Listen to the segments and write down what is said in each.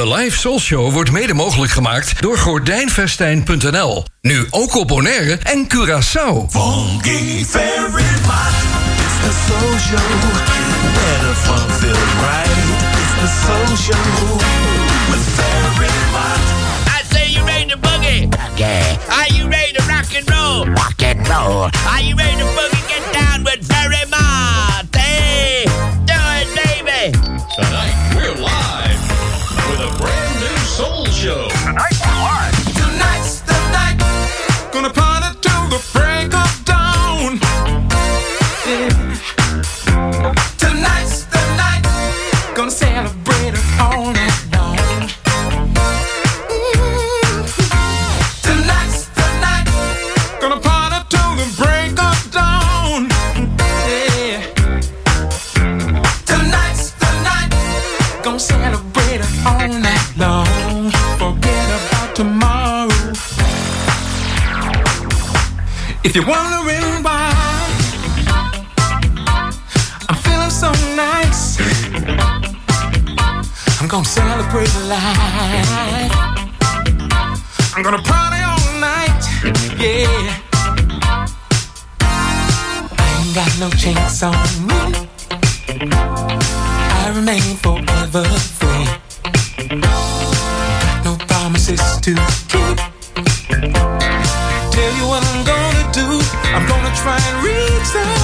De Live Soul Show wordt mede mogelijk gemaakt door gordijnvestijn.nl. Nu ook op Bonaire en Curaçao. Funky very much. It's the soul show. Where the feels right. It's the soul show. With very much. I say you ready to boogie. Okay. Are you ready to rock and roll? Rock and roll. Are you ready to boogie? Get down with very If you're wondering why I'm feeling so nice, I'm gonna celebrate life. I'm gonna party all night, yeah. I ain't got no chains on me. I remain forever free. No promises to try and reach the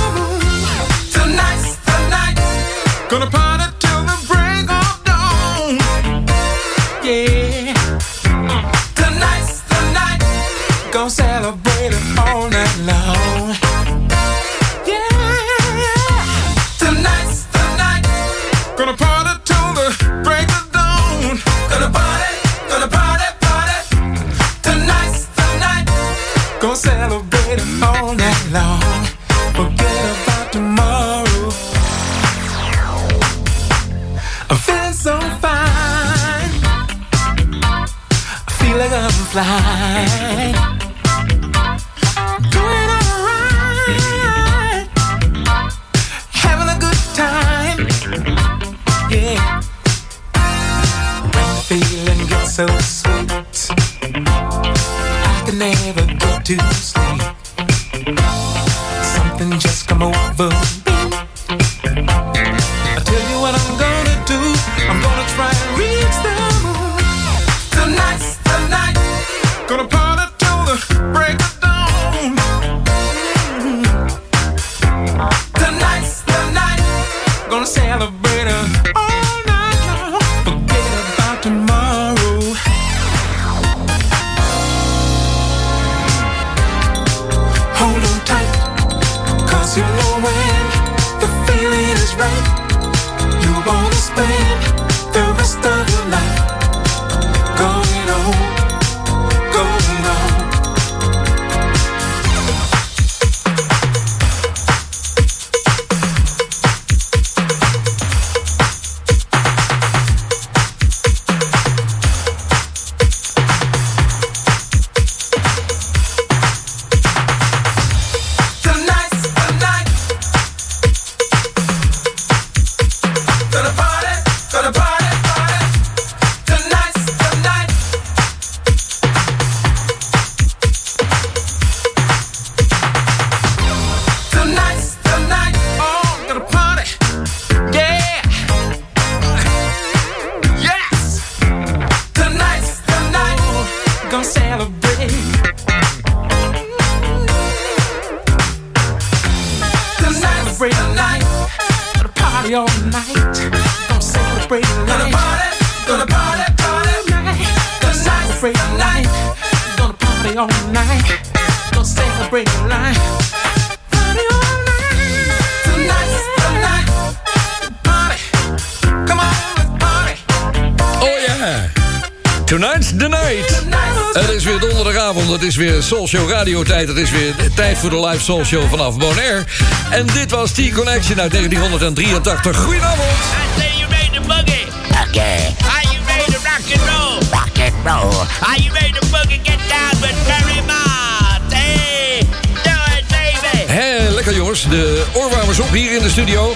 Soul Show radiotijd. Het is weer tijd voor de live Soul Show vanaf Bonaire. En dit was T-Connection uit 1983. Goedenavond. I say you ready to boogie. Okay. Are you ready to rock and roll? Rock and roll. Are you ready to boogie? Get down with very much. Hey, do it, baby. Hé, lekker jongens. De oorwarmers op hier in de studio.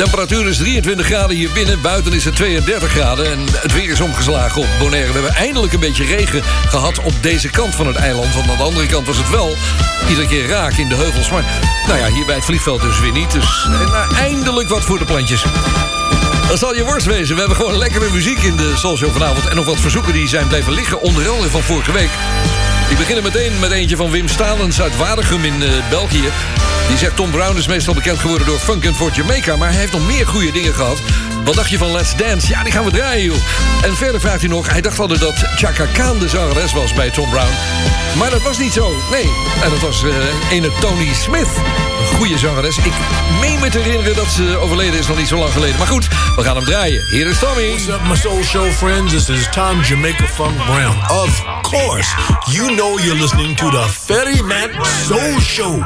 Temperatuur is 23 graden hier binnen. Buiten is het 32 graden. En het weer is omgeslagen op Bonaire. We hebben eindelijk een beetje regen gehad op deze kant van het eiland. Want aan de andere kant was het wel iedere keer raak in de heuvels. Maar nou ja, hier bij het vliegveld dus weer niet. Dus eh, nou, eindelijk wat voor de plantjes. Dat zal je worst wezen. We hebben gewoon lekkere muziek in de Soul Show vanavond. En nog wat verzoeken die zijn blijven liggen. Onder andere van vorige week. Ik begin meteen met eentje van Wim Stalens uit Waregem in eh, België. Die zegt Tom Brown is meestal bekend geworden door Funkin' for Jamaica... maar hij heeft nog meer goede dingen gehad. Wat dacht je van Let's Dance? Ja, die gaan we draaien, joh. En verder vraagt hij nog... hij dacht altijd dat Chaka Khan de zangeres was bij Tom Brown. Maar dat was niet zo. Nee, en dat was eh ene Tony Smith. Een goede zangeres. Ik meen me te herinneren dat ze overleden is nog niet zo lang geleden. Maar goed, we gaan hem draaien. Hier is Tommy. What's up, my soul show friends? This is Tom Jamaica Funk Brown. Of course, you know you're listening to the Ferryman Soul Show.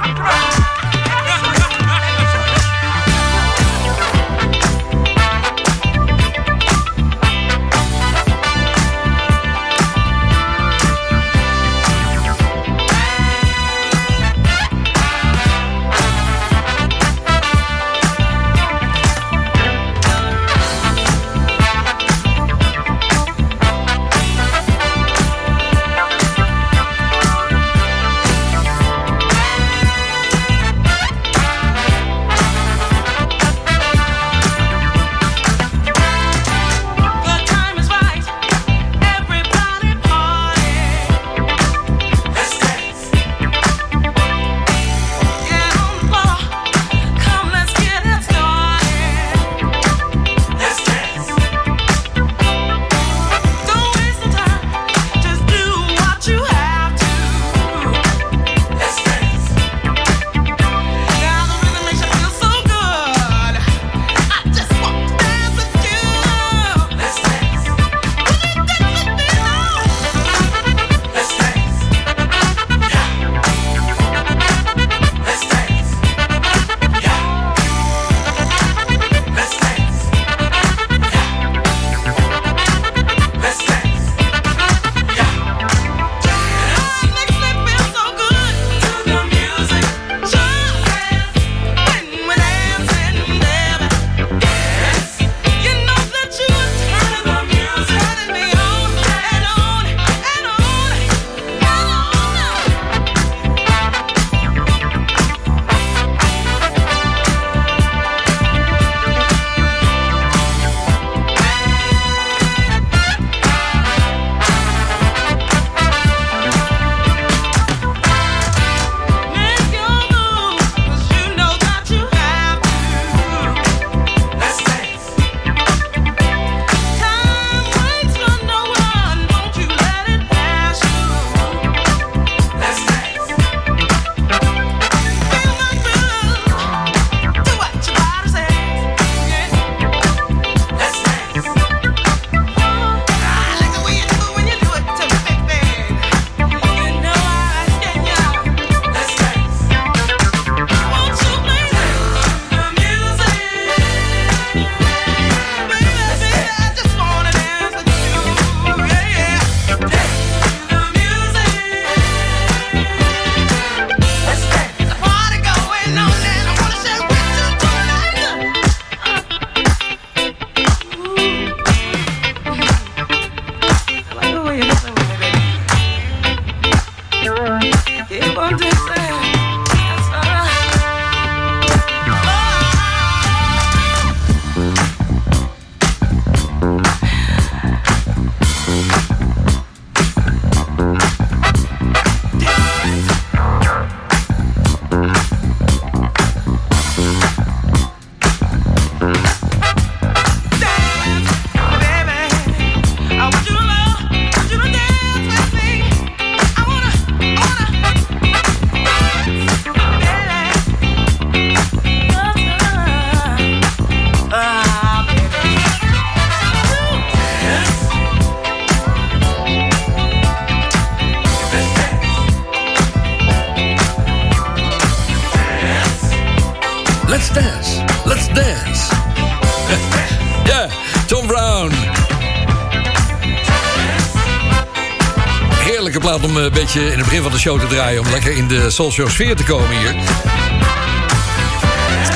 In het begin van de show te draaien... om lekker in de Show sfeer te komen hier.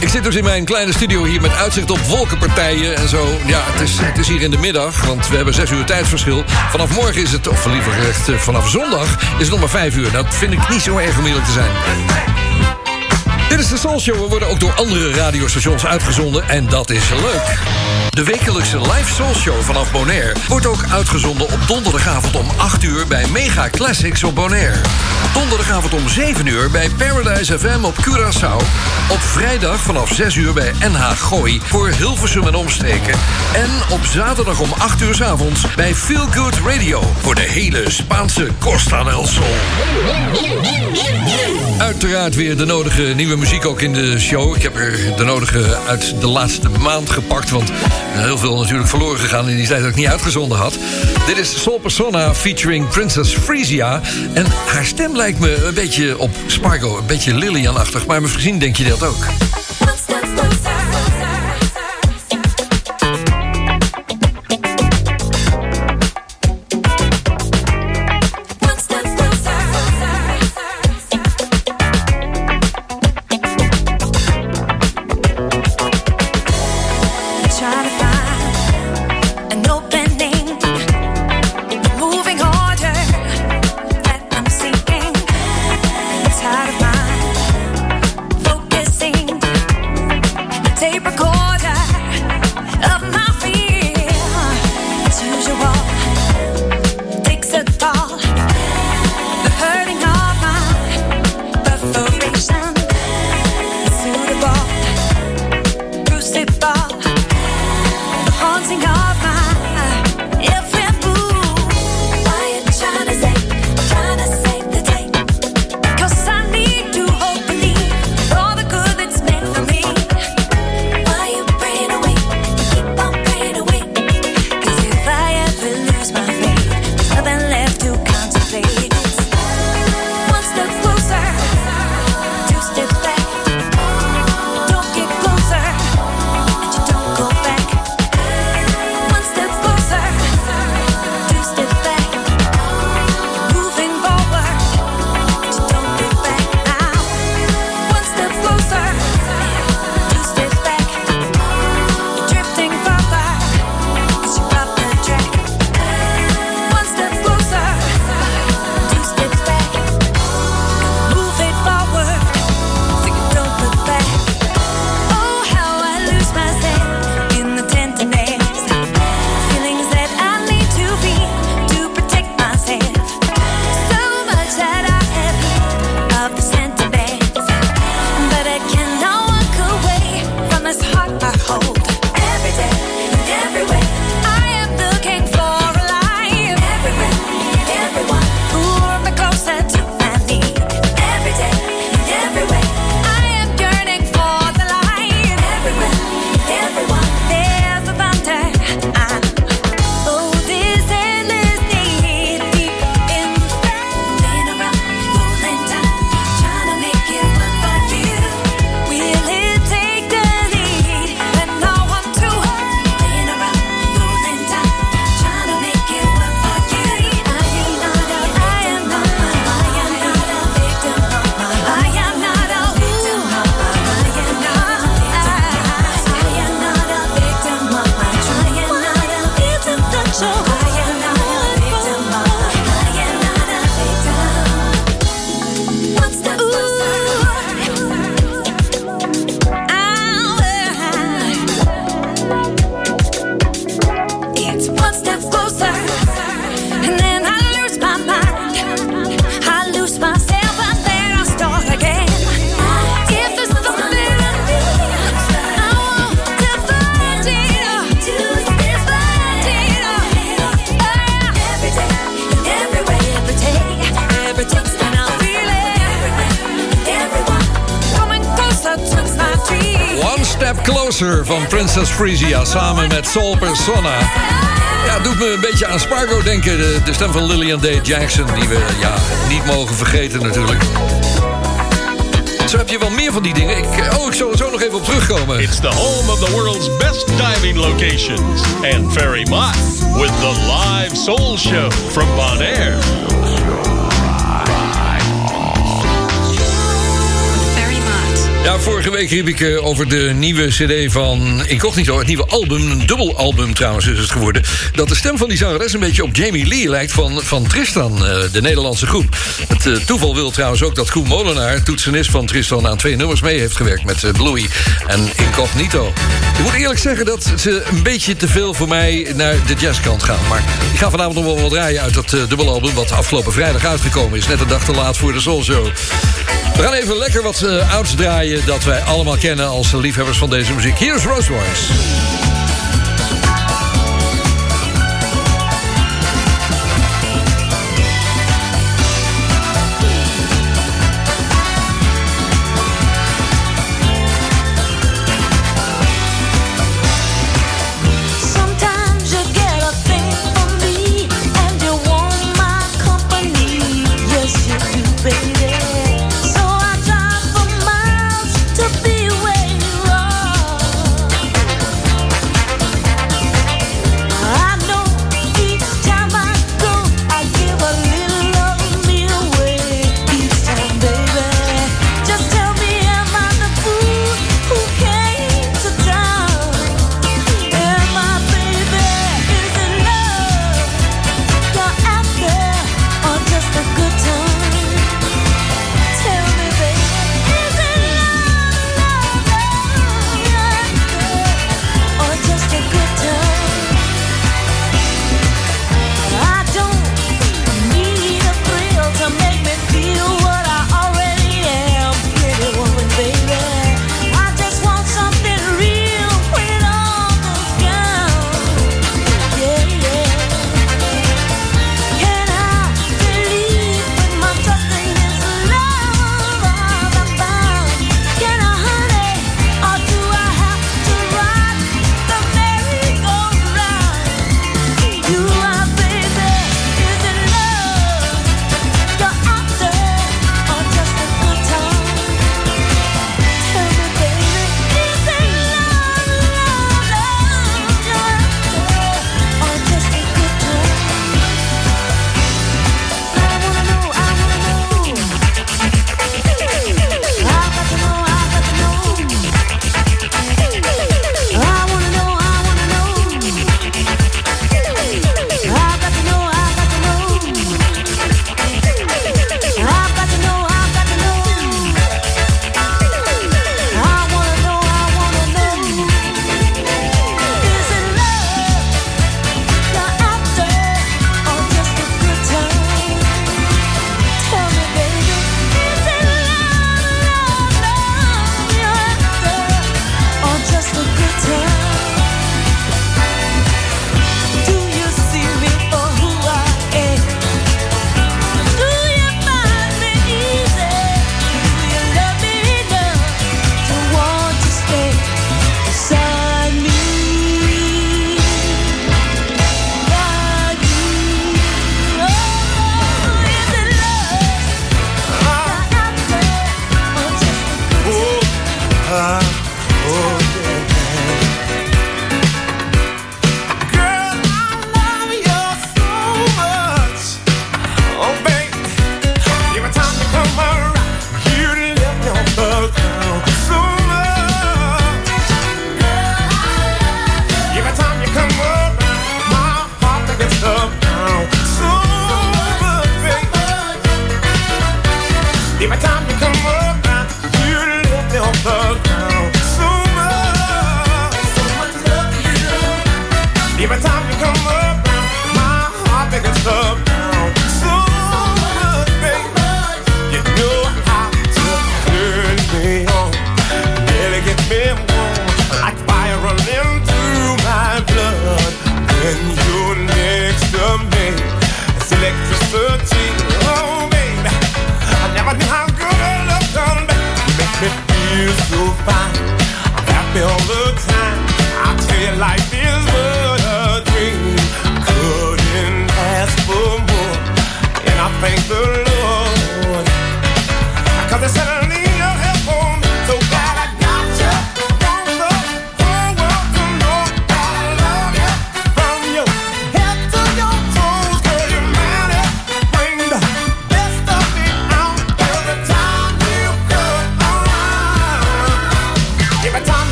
Ik zit dus in mijn kleine studio hier met uitzicht op wolkenpartijen en zo. Ja, het is, het is hier in de middag, want we hebben zes uur tijdsverschil. Vanaf morgen is het, of liever gezegd eh, vanaf zondag, is het nog maar vijf uur. Dat vind ik niet zo erg om te zijn. Dit is de Soul Show. We worden ook door andere radiostations uitgezonden en dat is leuk. De wekelijkse live Soul Show vanaf Bonaire wordt ook uitgezonden op donderdagavond om 8 uur bij Mega Classics op Bonaire. Donderdagavond om 7 uur bij Paradise FM op Curaçao. Op vrijdag vanaf 6 uur bij NH Gooi voor Hilversum en omstreken. En op zaterdag om 8 uur 's avonds bij Feel Good Radio voor de hele Spaanse Costa del Sol. Uiteraard weer de nodige nieuwe muziek ook in de show. Ik heb er de nodige uit de laatste maand gepakt, want heel veel natuurlijk verloren gegaan in die tijd dat ik niet uitgezonden had. Dit is Soul Persona featuring Princess Frisia. En haar stem lijkt me een beetje op Spargo, een beetje Lillian-achtig. Maar misschien denk je dat ook. Princess samen met Soul Persona. Ja, doet me een beetje aan Spargo denken. De, stem van Lillian Day Jackson, die we ja, niet mogen vergeten natuurlijk. Zo heb je wel meer van die dingen. Ik, oh, ik zal zo nog even op terugkomen. It's the home of the world's best diving locations. And Ferry Mott with the live soul show from Bonaire. Ja, vorige week riep ik eh, over de nieuwe CD van Incognito. Het nieuwe album, een dubbel album trouwens is het geworden. Dat de stem van die zangeres een beetje op Jamie Lee lijkt van, van Tristan, eh, de Nederlandse groep. Het eh, toeval wil trouwens ook dat Groen Molenaar, toetsenist van Tristan, aan twee nummers mee heeft gewerkt met Bluey en Incognito. Ik moet eerlijk zeggen dat ze een beetje te veel voor mij naar de jazzkant gaan. Maar ik ga vanavond nog wel wat draaien uit dat dubbelalbum, wat afgelopen vrijdag uitgekomen is. Net een dag te laat voor de Soul Show. We gaan even lekker wat uh, ouds draaien dat wij allemaal kennen als liefhebbers van deze muziek. Hier is Rose Royce.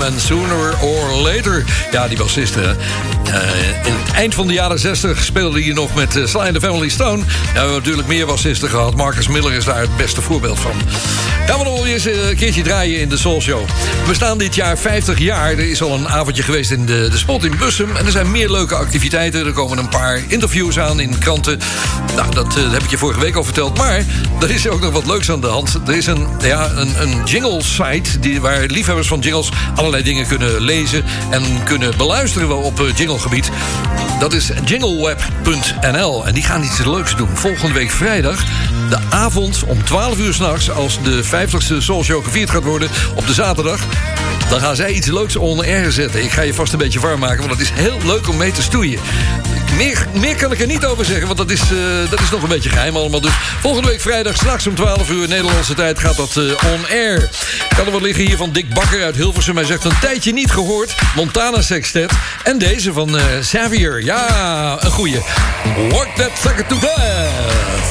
En Sooner or Later. Ja, die bassisten. hè. Eh, eind van de jaren 60 speelde hij nog met uh, Sly and the Family Stone. Ja, natuurlijk meer bassisten gehad. Marcus Miller is daar het beste voorbeeld van. Gaan we nog wel eens een keertje draaien in de Soul Show. We staan dit jaar 50 jaar. Er is al een avondje geweest in de, de spot in Bussum. En er zijn meer leuke activiteiten. Er komen een paar interviews aan in kranten. Nou, dat eh, heb ik je vorige week al verteld. Maar er is ook nog wat leuks aan de hand. Er is een, ja, een, een jingle-site die, waar liefhebbers van jingles allerlei dingen kunnen lezen en kunnen beluisteren op uh, jinglegebied. Dat is jingleweb.nl. En die gaan iets leuks doen. Volgende week vrijdag, de avond om 12 uur s'nachts, als de 50ste Soul Show gevierd gaat worden op de zaterdag. Dan gaan zij iets leuks on air zetten. Ik ga je vast een beetje warm maken, want het is heel leuk om mee te stoeien. Meer, meer kan ik er niet over zeggen, want dat is, uh, dat is nog een beetje geheim allemaal. Dus volgende week vrijdag, straks om 12 uur Nederlandse tijd, gaat dat uh, on air. Kan er wat liggen hier van Dick Bakker uit Hilversum. Hij zegt een tijdje niet gehoord. Montana Sextet. En deze van uh, Xavier. Ja, een goeie. Work that sucker to death.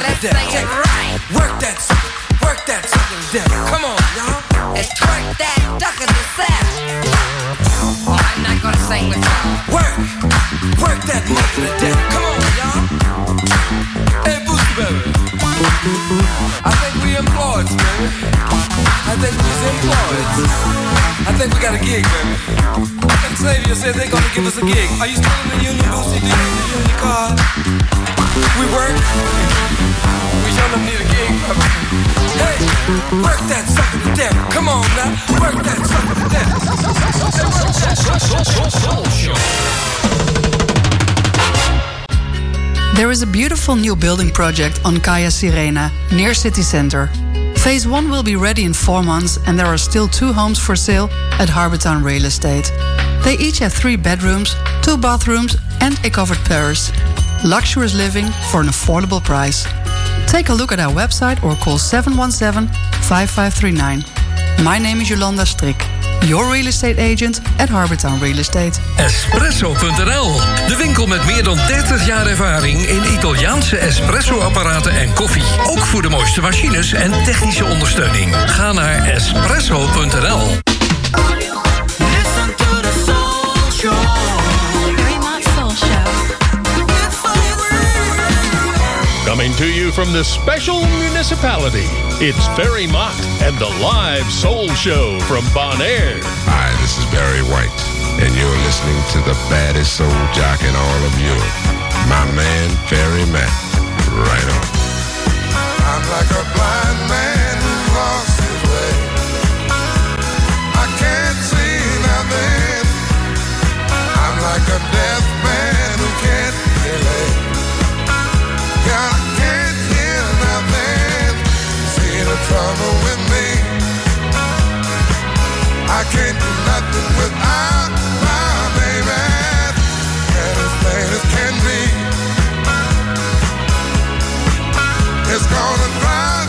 Work that. Work that sucker to. Come on, y'all. It's twerk that ducker to set. I'm not gonna sing with y'all. Work. Work that to death. Come on, y'all. Hey, Boosie, baby. I think we employed, baby. I think we was employed. I think we got a gig, baby. Xavier said they're gonna give us a gig. Are you still in the union, Boosie? Do you have the union card? We work. We need a gig. Hey, work that sucker to death. Come on now, work that sucker to death. There is a beautiful new building project on Kaya Sirena, near city center. Phase 1 will be ready in four months, and there are still two homes for sale at Harbortown Real Estate. They each have three bedrooms, two bathrooms, and a covered terrace. Luxurious living for an affordable price. Take a look at our website or call 717 5539. My name is Jolanda Strik, your real estate agent at Harbortown Real Estate. Espresso.nl, de winkel met meer dan 30 jaar ervaring in Italiaanse espresso-apparaten en koffie. Ook voor de mooiste machines en technische ondersteuning. Ga naar espresso.nl. Coming to you from the special municipality, it's Ferry Mott and the live soul show from Bonaire. Hi, this is Barry White, and you're listening to the baddest soul jock in all of Europe. My man, Ferry Matt. Right on. I'm like a blind man who lost his way. I can't see nothing. I'm like a deaf man who can't relate. With me. I can't do nothing without my baby. And as as can be. It's gonna drive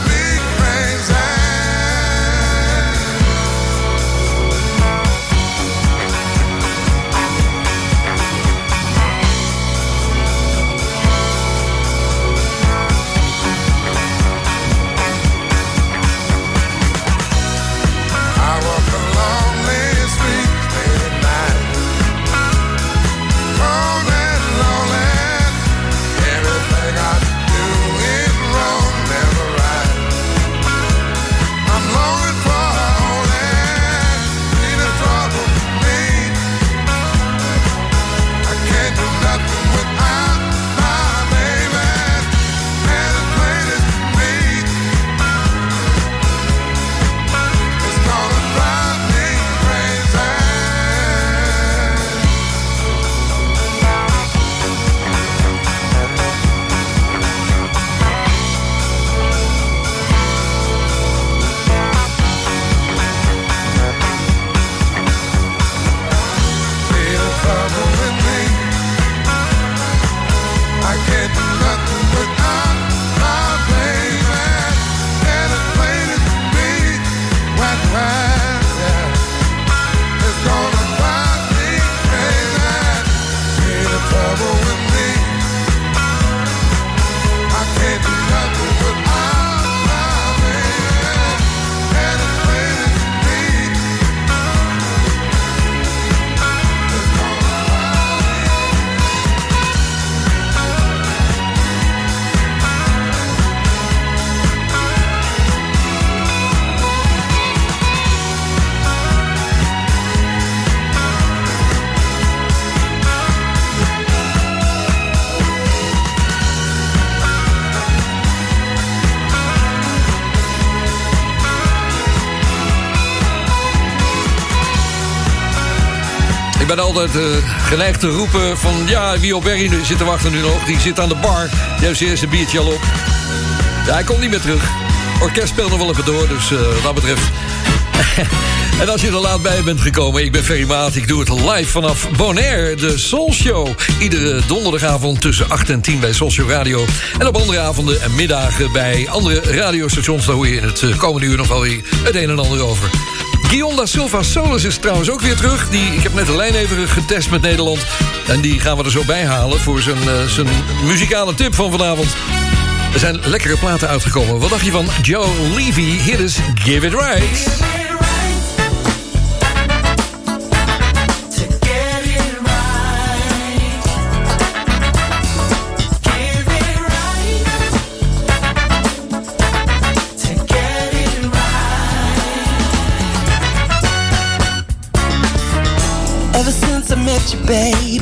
ben altijd eh, geneigd te roepen van... ja, wie op Berry zit te wachten nu nog? Die zit aan de bar. Die heeft zijn eerste biertje al op. Ja, hij komt niet meer terug. Orkest speelt nog wel even door, dus eh, wat dat betreft... en als je er laat bij bent gekomen, ik ben Ferry Maat. Ik doe het live vanaf Bonaire, de Soul Show. Iedere donderdagavond tussen 8 en 10 bij Soul Show Radio. En op andere avonden en middagen bij andere radiostations. Daar hoor je in het eh, komende uur nog wel weer het een en ander over. Guillaume da Silva Solis is trouwens ook weer terug. Die, ik heb net de lijn even getest met Nederland. En die gaan we er zo bij halen voor zijn, eh, zijn muzikale tip van vanavond. Er zijn lekkere platen uitgekomen. Wat dacht je van Joe Levy? Hier is Give It Right. Babe,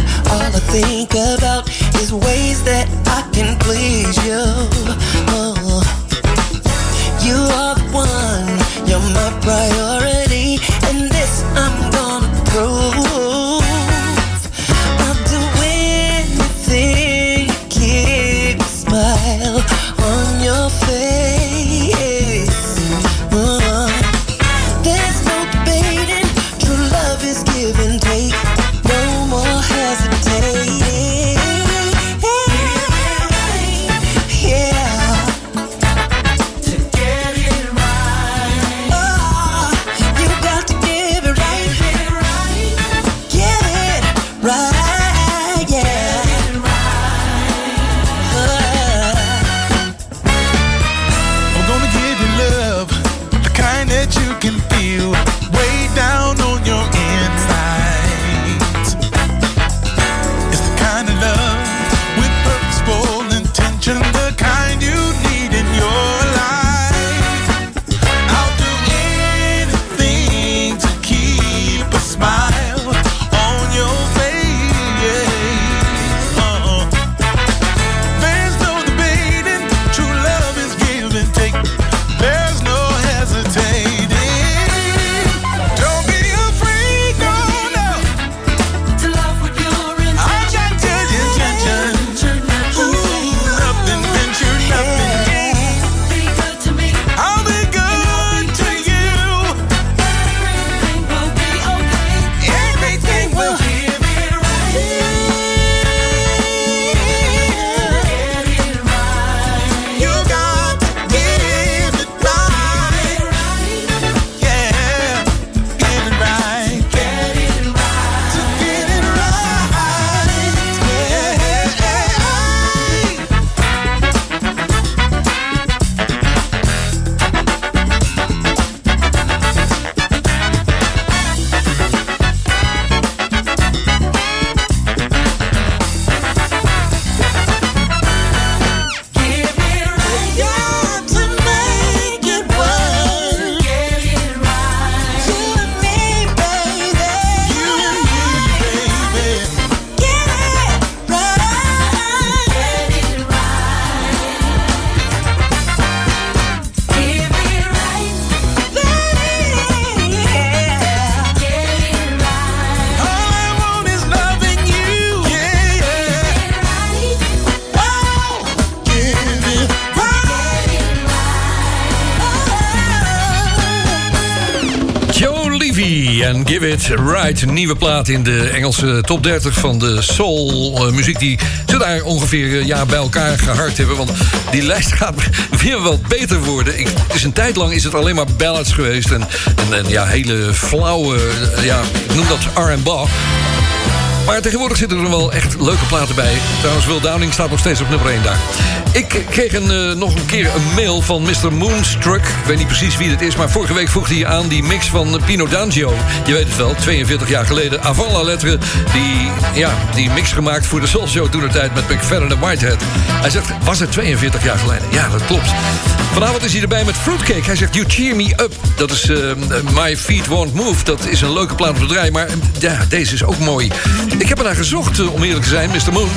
Right. Een nieuwe plaat in de Engelse top 30 van de soul eh, muziek... die ze daar ongeveer ja, bij elkaar gehard hebben. Want die lijst gaat weer wat beter worden. Ik, dus een tijd lang is het alleen maar ballads geweest. En, en, en ja, hele flauwe, eh, ja, ik noem dat R&B. Maar tegenwoordig zitten er wel echt leuke platen bij. Trouwens, Will Downing staat nog steeds op nummer 1 daar. Ik kreeg een, eh, nog een keer een mail van Mr. Moonstruck. Ik weet niet precies wie dit is, maar vorige week vroeg hij aan die mix van Pino D'Angio. Je weet het wel, 42 jaar geleden. Avant la die, ja, die mix gemaakt voor de Soul Show toen de tijd met McFerrin en Whitehead. Hij zegt, was het 42 jaar geleden? Ja, dat klopt. Vanavond is hij erbij met Fruitcake. Hij zegt, You Cheer Me Up. Dat is eh, My Feet Won't Move. Dat is een leuke plaat te draaien. Maar ja, deze is ook mooi. Ik heb er naar gezocht, eh, om eerlijk te zijn, Mr. Moon.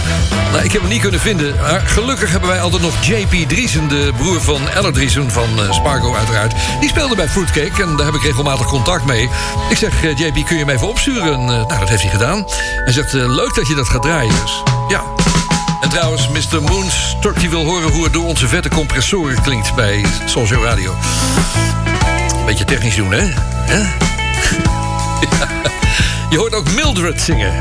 Nou, ik heb hem niet kunnen vinden. Maar gelukkig hebben wij altijd nog JP Driesen... de broer van Ella Driesen van eh, Spargo uiteraard. Die speelde bij Fruitcake en daar heb ik regelmatig contact mee. Ik zeg, JP, kun je hem even opsturen? En, nou, dat heeft hij gedaan. Hij zegt, leuk dat je dat gaat draaien. Dus ja, en trouwens, Mr. Moonstruck die wil horen hoe het door onze vette compressoren klinkt bij Soulshow Radio. Beetje technisch doen, hè? Je hoort ook Mildred zingen.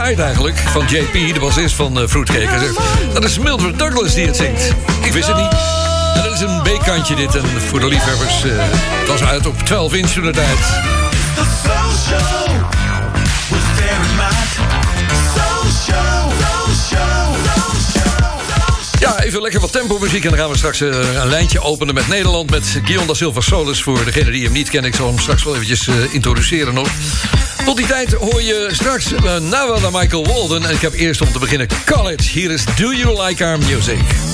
Eigenlijk. Van JP, de bassist van zegt, dat is Mildred Douglas die het zingt. Ik wist het niet. Dat is een B-kantje dit. En voor de liefhebbers, eh, het was uit op 12 inch toen de tijd. Ja, even lekker wat tempo muziek. En dan gaan we straks eh, een lijntje openen met Nederland. Met Guion da Silva Solis. Voor degene die hem niet kennen. Ik zal hem straks wel eventjes introduceren nog. Tot die tijd hoor je straks uh, Nawada Michael Walden. En ik heb eerst om te beginnen College. Hier is Do You Like Our Music?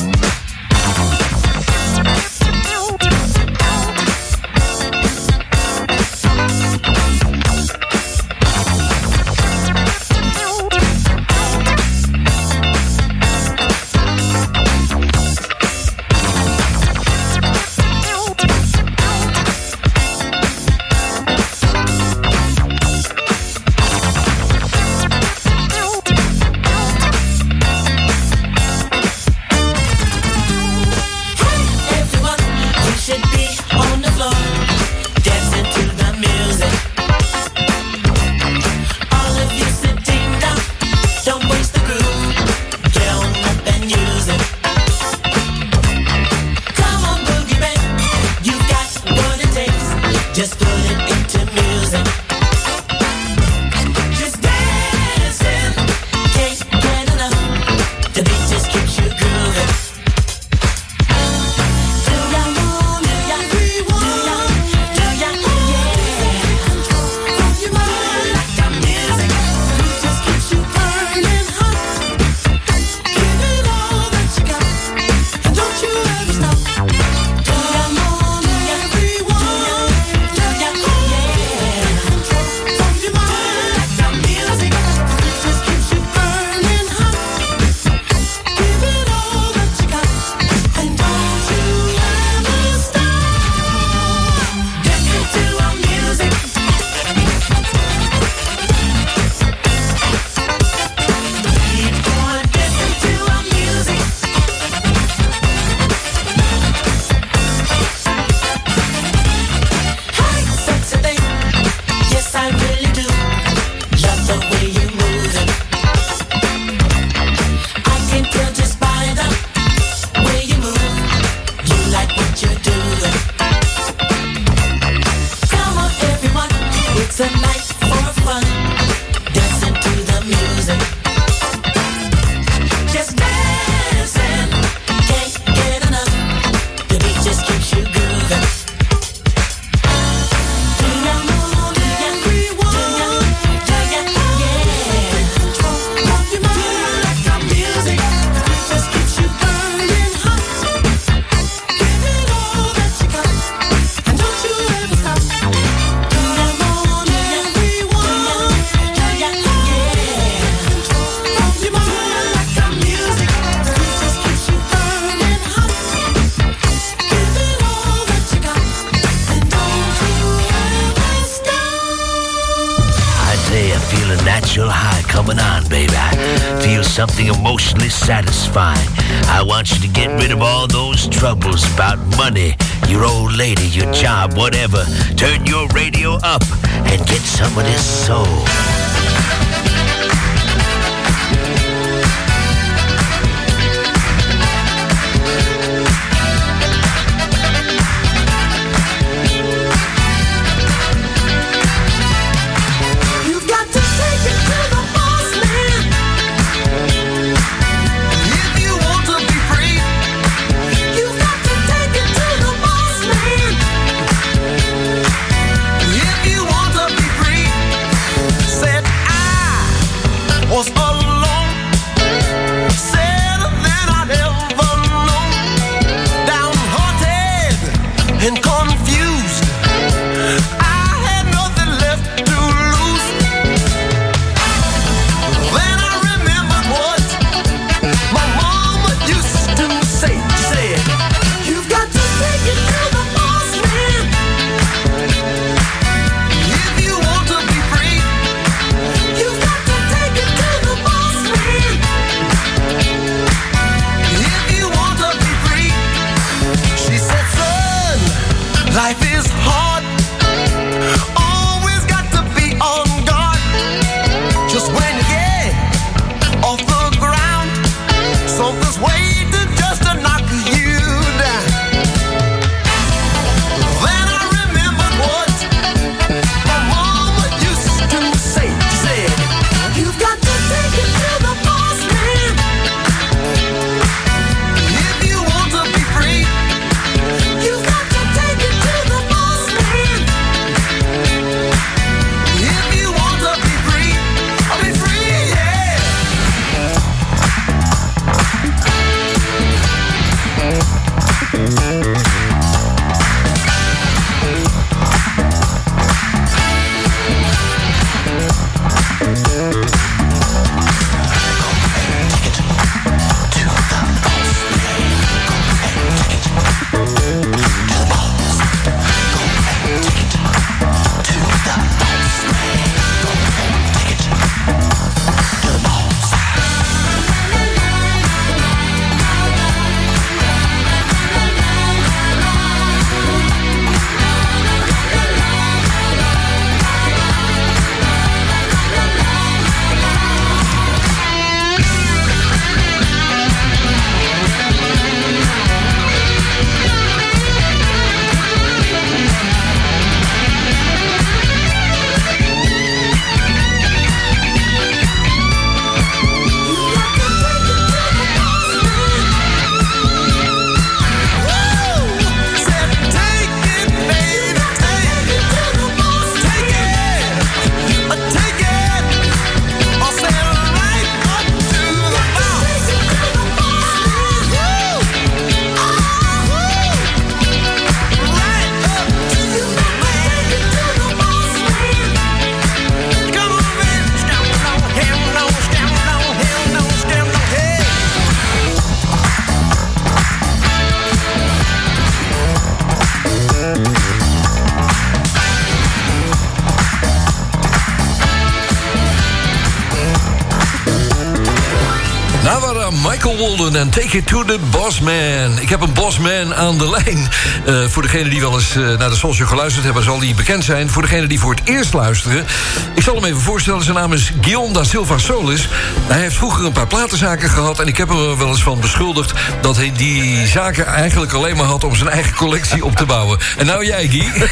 Take It to the Bossman. Ik heb een Bossman aan de lijn. Eh, voor degenen die wel eens eh, naar de social geluisterd hebben... zal die bekend zijn. Voor degenen die voor het eerst luisteren... ik zal hem even voorstellen. Zijn naam is Guillaume da Silva Solis. Hij heeft vroeger een paar platenzaken gehad... en ik heb hem er wel eens van beschuldigd... dat hij die zaken eigenlijk alleen maar had... om zijn eigen collectie op te bouwen. En nou jij, Guy.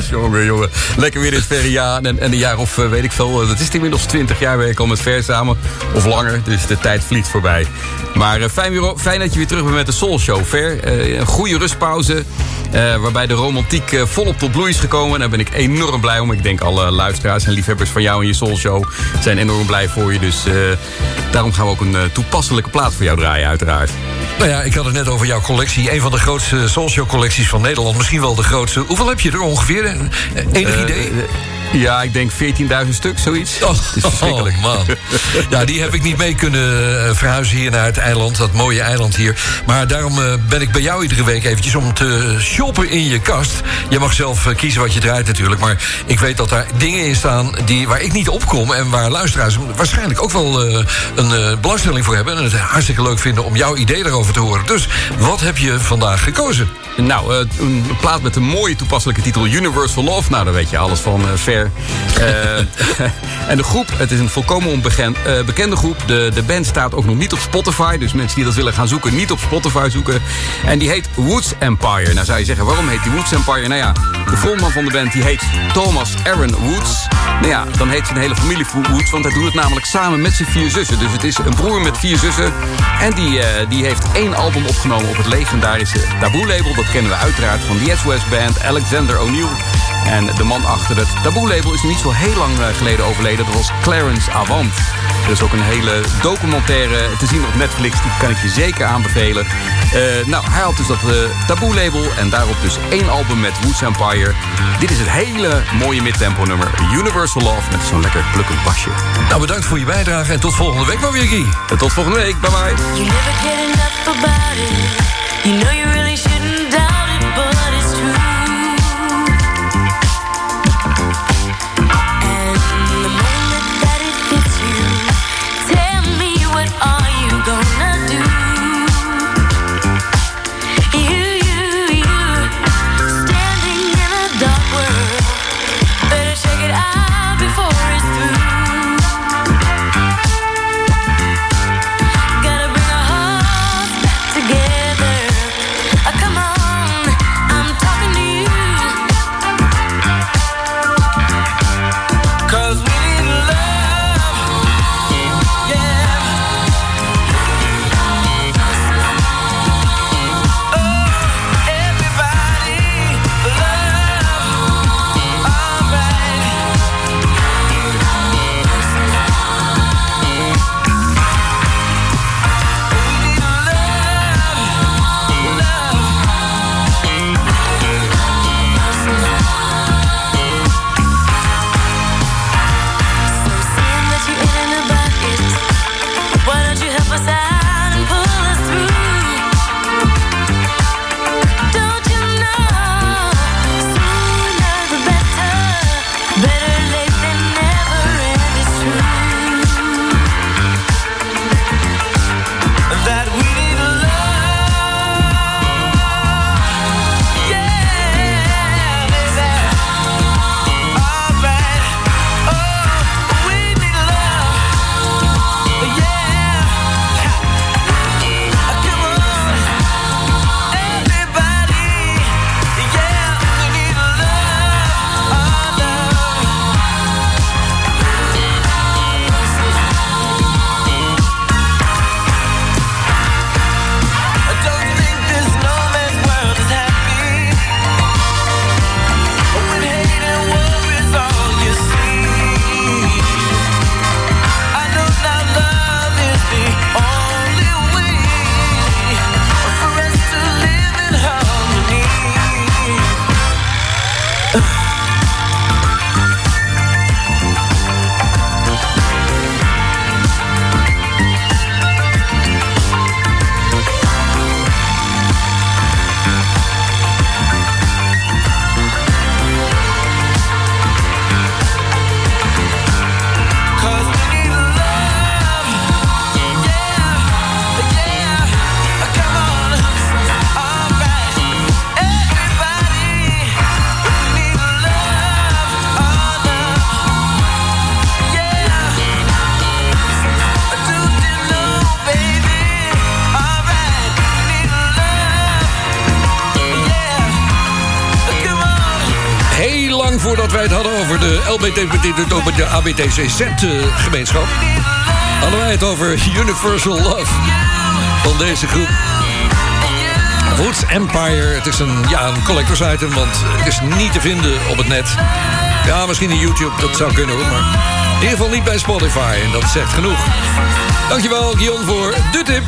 jongen, jongen. Lekker weer dit verre jaar. En, en een jaar of eh, weet ik veel. Dat is inmiddels 20 jaar werk al met Ver samen. Of langer. Dus de tijd vliegt voorbij. Maar fijn, fijn dat je weer terug bent met de Soul Show. Ver. Eh, een goede rustpauze. eh, waarbij de romantiek eh, volop tot bloei is gekomen. En daar ben ik enorm blij om. Ik denk alle luisteraars en liefhebbers van jou en je Soul Show zijn enorm blij voor je. Dus daarom gaan we ook een toepasselijke plaat voor jou draaien, uiteraard. Nou ja, ik had het net over jouw collectie. Een van de grootste Soulshow collecties van Nederland. Misschien wel de grootste. Hoeveel heb je er ongeveer? Enig idee? Ja, ik denk 14.000 stuk, zoiets. het is verschrikkelijk. Oh, man. Ja, die heb ik niet mee kunnen eh, verhuizen hier naar het eiland. Dat mooie eiland hier. Maar daarom eh, ben ik bij jou iedere week eventjes om te shoppen in je kast. Je mag zelf eh, kiezen wat je draait natuurlijk. Maar ik weet dat daar dingen in staan die, waar ik niet op kom... en waar luisteraars waarschijnlijk ook wel eh, een belangstelling voor hebben... en het hartstikke leuk vinden om jouw idee daarover te horen. Dus wat heb je vandaag gekozen? Nou, een plaat met een mooie toepasselijke titel Universal Love. Nou, daar weet je alles van, eh, ver. Eh, en de groep, het is een volkomen onbekende bekende groep. De, de band staat ook nog niet op Spotify. Dus mensen die dat willen gaan zoeken, niet op Spotify zoeken. En die heet Woods Empire. Nou zou je zeggen, waarom heet die Woods Empire? Nou ja, de frontman van de band die heet Thomas Aaron Woods. Nou ja, dan heet zijn hele familie Woods. Want hij doet het namelijk samen met zijn vier zussen. Dus het is een broer met vier zussen. En die, eh, die heeft één album opgenomen op het legendarische Taboe-label. Dat kennen we uiteraard van de SOS Band, Alexander O'Neill. En de man achter het Taboe-label is niet zo heel lang eh, geleden overleden. Dat was Clarence Avant. Er is ook een hele documentaire te zien op Netflix. Die kan ik je zeker aanbevelen. Eh, nou, hij had dus dat eh, Taboe-label. En daarop dus één album met Woods Empire. Dit is het hele mooie midtempo nummer Universal Love. Met zo'n lekker plukkend basje. Nou, bedankt voor je bijdrage en tot volgende week maar weer, Guy. En tot volgende week. Bye bye. You never get enough about it. You know you really shouldn't LBT, over de ABTCZ-gemeenschap... hadden wij het over Universal Love van deze groep. Woods Empire, het is een, ja, een collectors item, want het is niet te vinden op het net. Ja, misschien in YouTube, dat zou kunnen hoor, maar in ieder geval niet bij Spotify. En dat zegt genoeg. Dankjewel, Guillaume, voor de tip.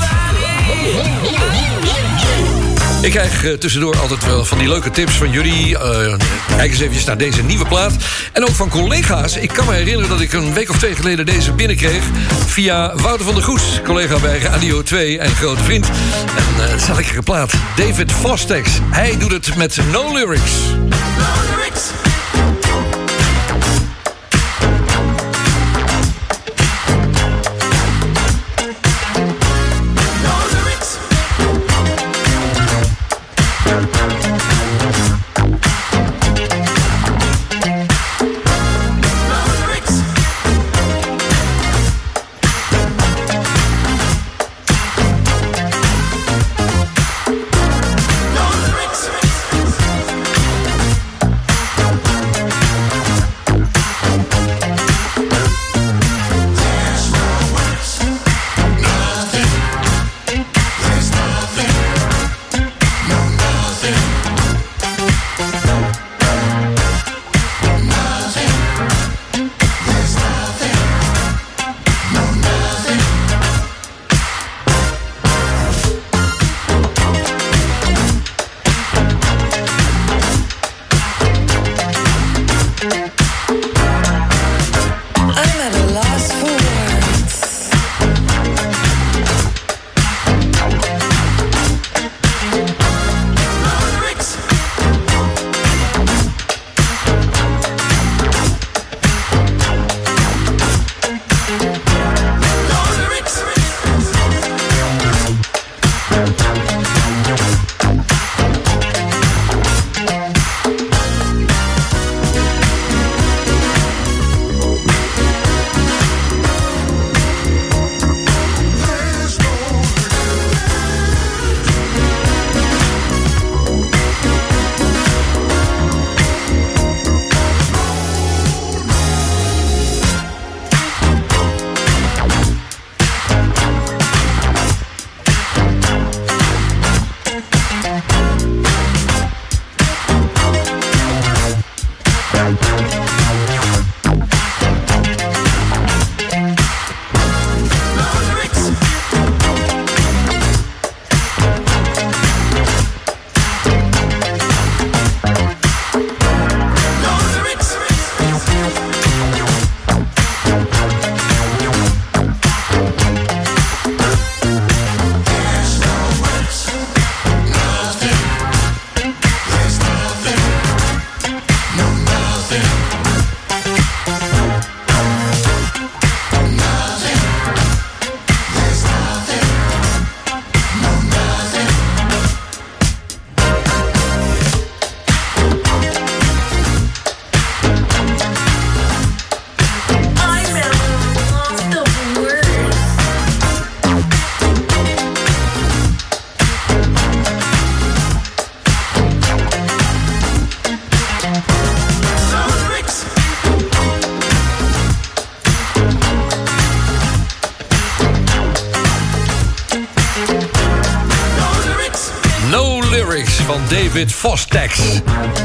Ik krijg eh, tussendoor altijd wel van die leuke tips van jullie. Eh, kijk eens even naar deze nieuwe plaat. En ook van collega's. Ik kan me herinneren dat ik een week of twee geleden deze binnenkreeg... via Wouter van der Goes, collega bij Radio 2 en grote vriend. En eh, het is een lekkere plaat. David Fostex. Hij doet het met no lyrics. I'm Fostex.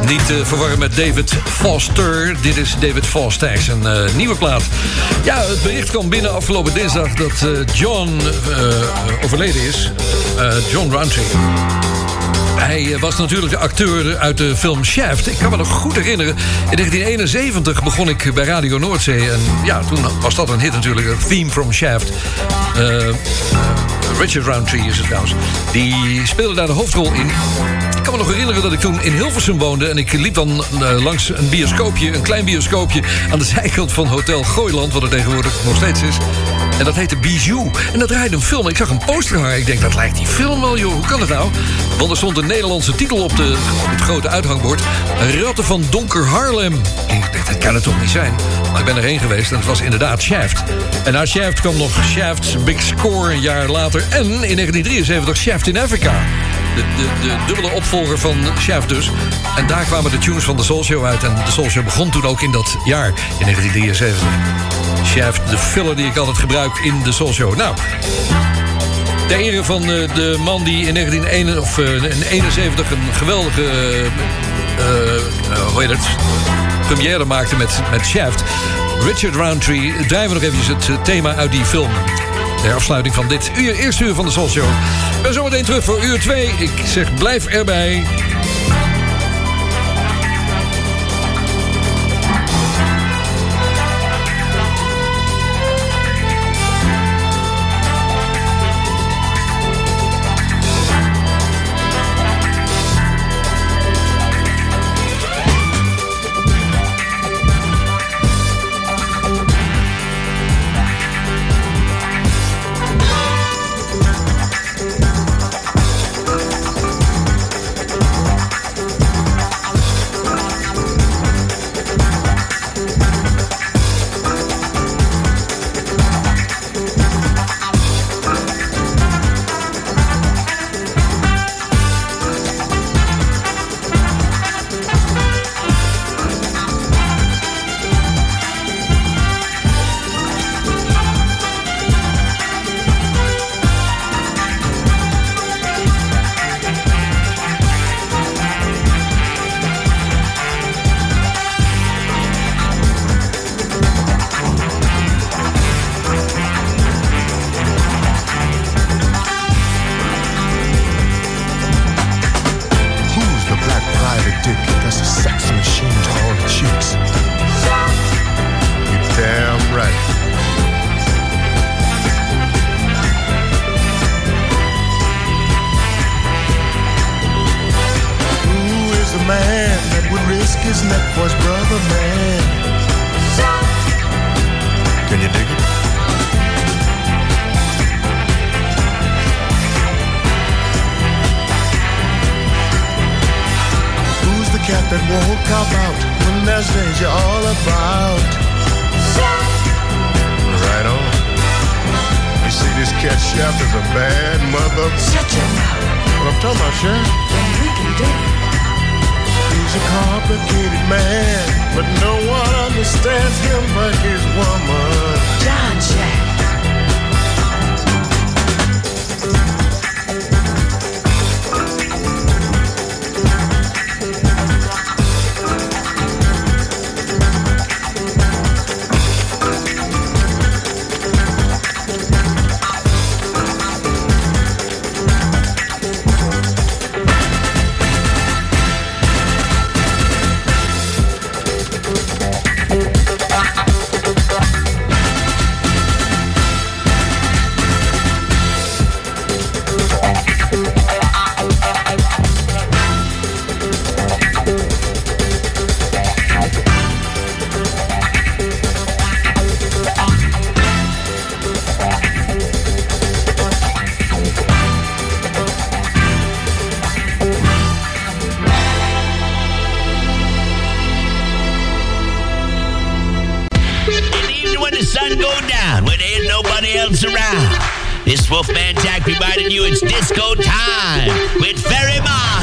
Niet te verwarren met David Foster. Dit is David Fostex, een eh, nieuwe plaat. Ja, het bericht kwam binnen afgelopen dinsdag... dat eh, John eh, overleden is. Eh, John Roundtree. Hij eh, was natuurlijk de acteur uit de film Shaft. Ik kan me nog goed herinneren. In 1971 begon ik bij Radio Noordzee. En ja, toen was dat een hit natuurlijk. Theme from Shaft. Eh, Richard Roundtree is het trouwens. Die speelde daar de hoofdrol in. Ik kan me nog herinneren dat ik toen in Hilversum woonde... en ik liep dan eh, langs een bioscoopje, een klein bioscoopje... aan de zijkant van Hotel Gooiland, wat er tegenwoordig nog steeds is. En dat heette Bijou. En dat draaide een film. Ik zag een poster hangen. Ik denk, dat lijkt die film wel, joh. Hoe kan het nou? Want er stond een Nederlandse titel op, de, het grote uithangbord. Ratten van Donker Harlem. Ik dacht, dat kan het toch niet zijn? Maar ik ben erheen geweest en het was inderdaad Shaft. En na Shaft kwam nog Shaft's Big Score een jaar later. En in 1973 Shaft in Africa. De, de, dubbele opvolger van Shaft dus. En daar kwamen de tunes van de Soul Show uit. En de Soul Show begon toen ook in dat jaar, in 1973. Shaft, de filler die ik altijd gebruik in de Soul Show. Nou, ter ere van eh, de man die in 1971 of, eh, in 71 een geweldige eh, hoe heet het, première maakte met, met Shaft. Richard Roundtree, draaien we nog even het thema uit die film. De afsluiting van dit uur, eerste uur van de Soul Show. zijn zo zometeen terug voor uur 2. Ik zeg blijf erbij. fun go down when there's nobody else around. This Wolfman Jack reminding you it's disco time with Ferry Mott.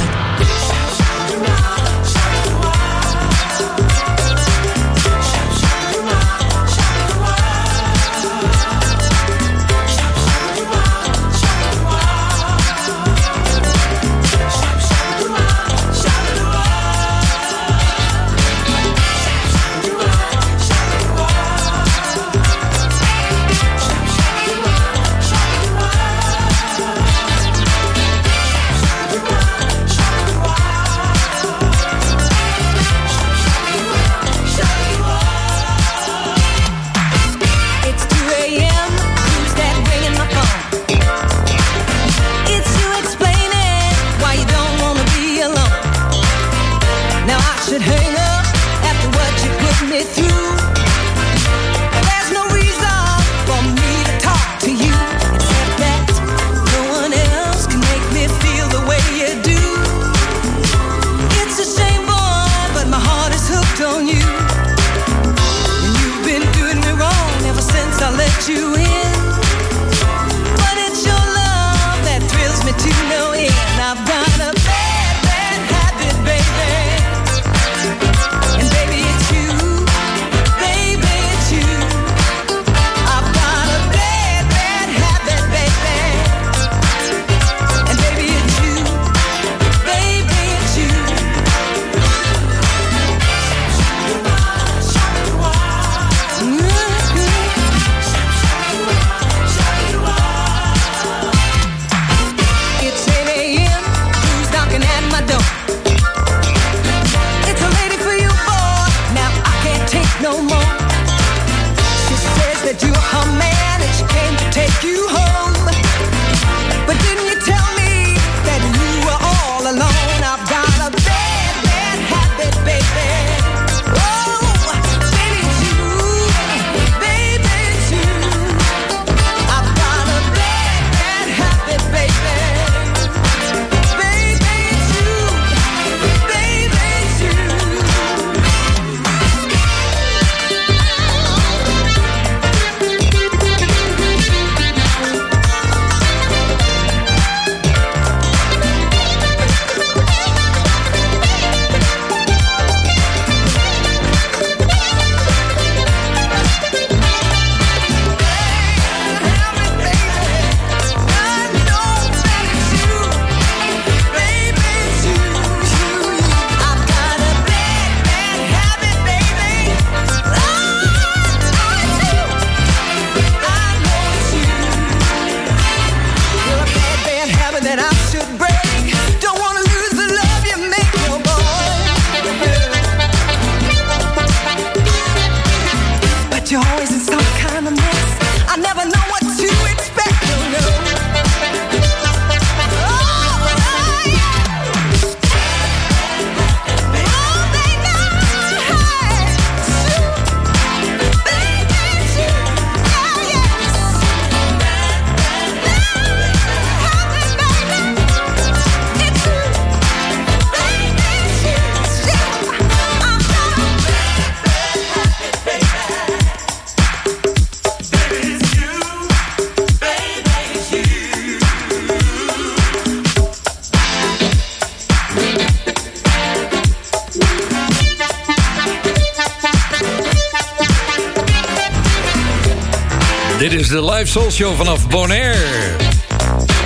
De live soul show vanaf Bonaire.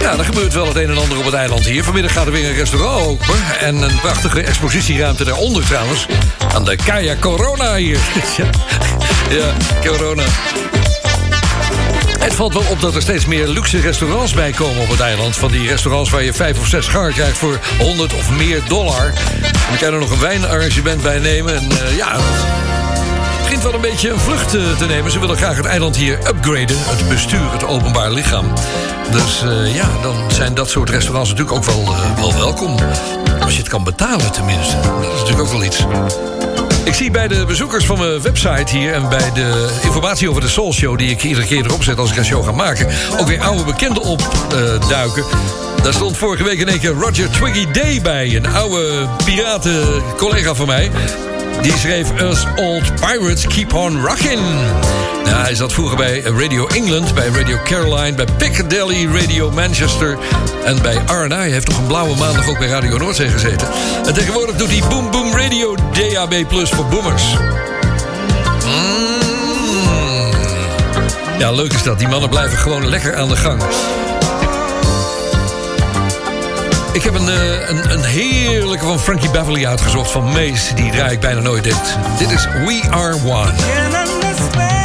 Ja, er gebeurt wel het een en ander op het eiland hier. Vanmiddag gaat er weer een restaurant open. En een prachtige expositieruimte daaronder trouwens. Aan de Kaya Corona hier. ja, Corona. Het valt wel op dat er steeds meer luxe restaurants bij komen op het eiland. Van die restaurants waar je vijf of zes gangen krijgt voor 100 of meer dollar. Dan kan je er nog een wijnarrangement bij nemen. En eh, ja, begint wel een beetje een vlucht eh, te nemen. Ze willen graag het eiland hier upgraden. Het bestuur, het openbaar lichaam. Dus eh, ja, dan zijn dat soort restaurants natuurlijk ook wel, eh, wel welkom. Als je het kan betalen tenminste. Dat is natuurlijk ook wel iets. Ik zie bij de bezoekers van mijn website hier... en bij de informatie over de Soul Show... die ik iedere keer erop zet als ik een show ga maken... ook weer oude bekenden opduiken. Daar stond vorige week in één keer Roger Twiggy Day bij. Een oude piraten collega van mij. Die schreef Us Old Pirates Keep On Rockin'. Nou, hij zat vroeger bij Radio England, bij Radio Caroline... bij Piccadilly Radio Manchester... en bij R&I. Hij heeft nog een blauwe maandag ook bij Radio Noordzee gezeten. En tegenwoordig doet hij Boom Boom Radio DAB Plus voor boomers. Mm. Ja, leuk is dat. Die mannen blijven gewoon lekker aan de gang. Ik heb een, eh, een, een heerlijke van Frankie Beverly uitgezocht van Mace. Die draai ik bijna nooit dit. Dit is We Are One.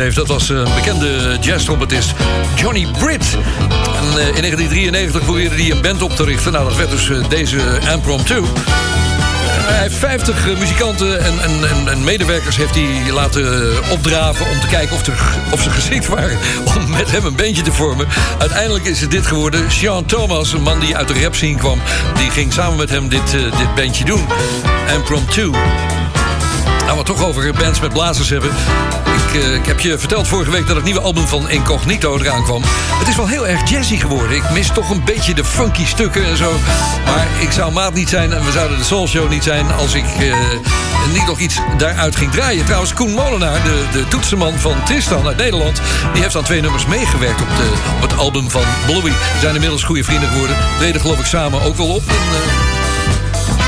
Heeft, dat was een bekende jazztrompetist Johnny Britt. En eh, in 1993 probeerde hij een band op te richten. Nou, dat werd dus eh, deze Impromptu. Hij heeft 50 eh, muzikanten en, en, en, medewerkers heeft hij laten opdraven om te kijken of, er, of ze geschikt waren om met hem een bandje te vormen. Uiteindelijk is het dit geworden. Sean Thomas, een man die uit de rap scene kwam, die ging samen met hem dit, eh, dit bandje doen. Impromptu. Nou, we toch over bands met blazers hebben. Ik, eh, ik heb je verteld vorige week dat het nieuwe album van Incognito eraan kwam. Het is wel heel erg jazzy geworden. Ik mis toch een beetje de funky stukken en zo. Maar ik zou maat niet zijn en we zouden de Soul Show niet zijn... als ik eh, niet nog iets daaruit ging draaien. Trouwens, Koen Molenaar, de, de toetsenman van Tristan uit Nederland... die heeft aan twee nummers meegewerkt op, de, op het album van Bluey. We zijn inmiddels goede vrienden geworden. Treden geloof ik samen ook wel op. En, eh,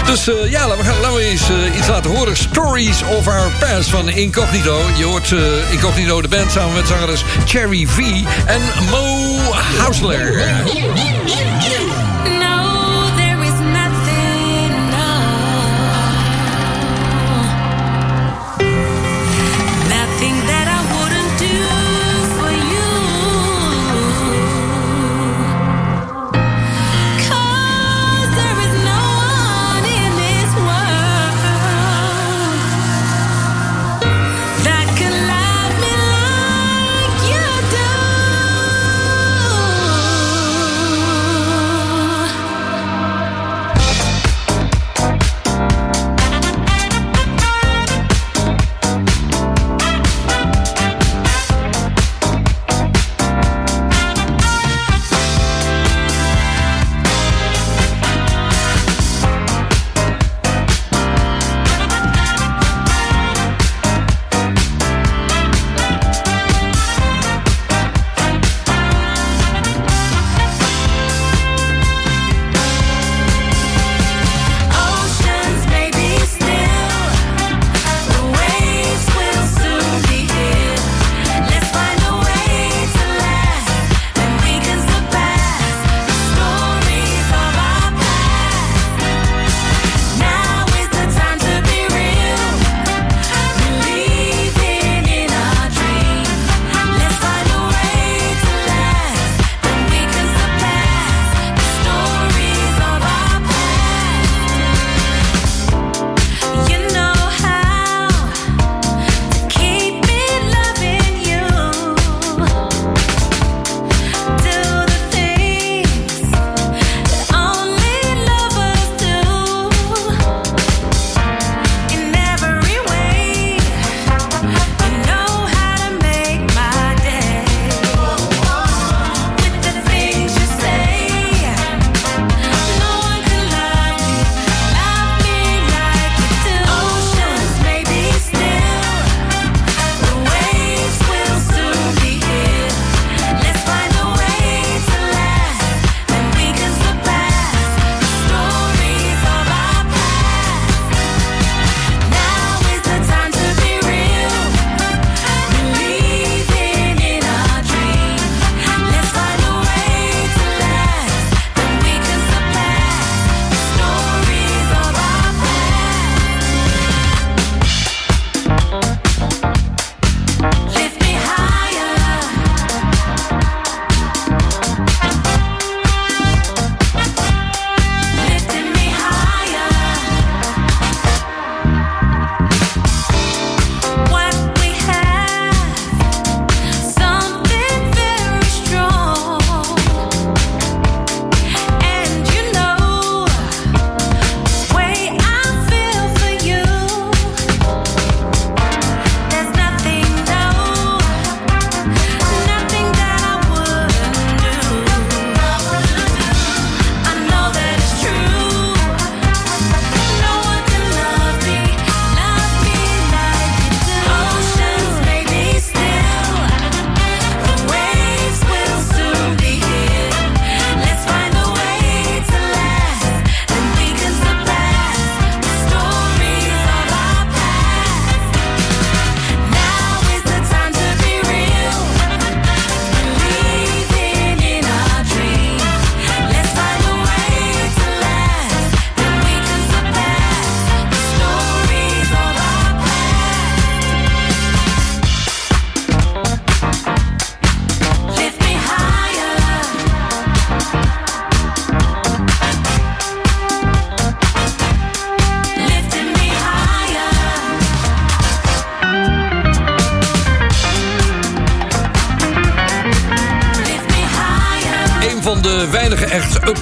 dus eh, ja, laten we, gaan, laten eens eh, iets laten horen. Stories of Our Past van Incognito. Je hoort eh, Incognito, de band, samen met zangeres Cherry V en Mo Hausler.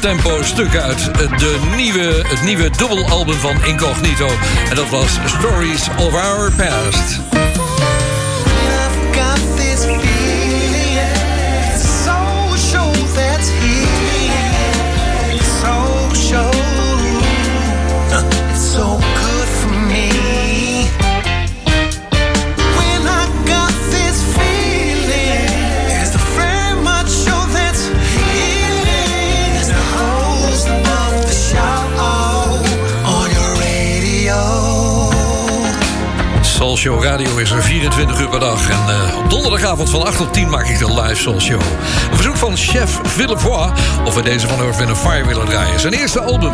Uptempo stukken uit de nieuwe, het nieuwe dubbelalbum van Incognito. En dat was Stories of Our Past. Show Radio is er 24 uur per dag. En eh, op donderdagavond van 8 tot 10 maak ik de live Soul Show. Een verzoek van chef Villevoix of we deze van Earth Fire willen draaien. Zijn eerste album.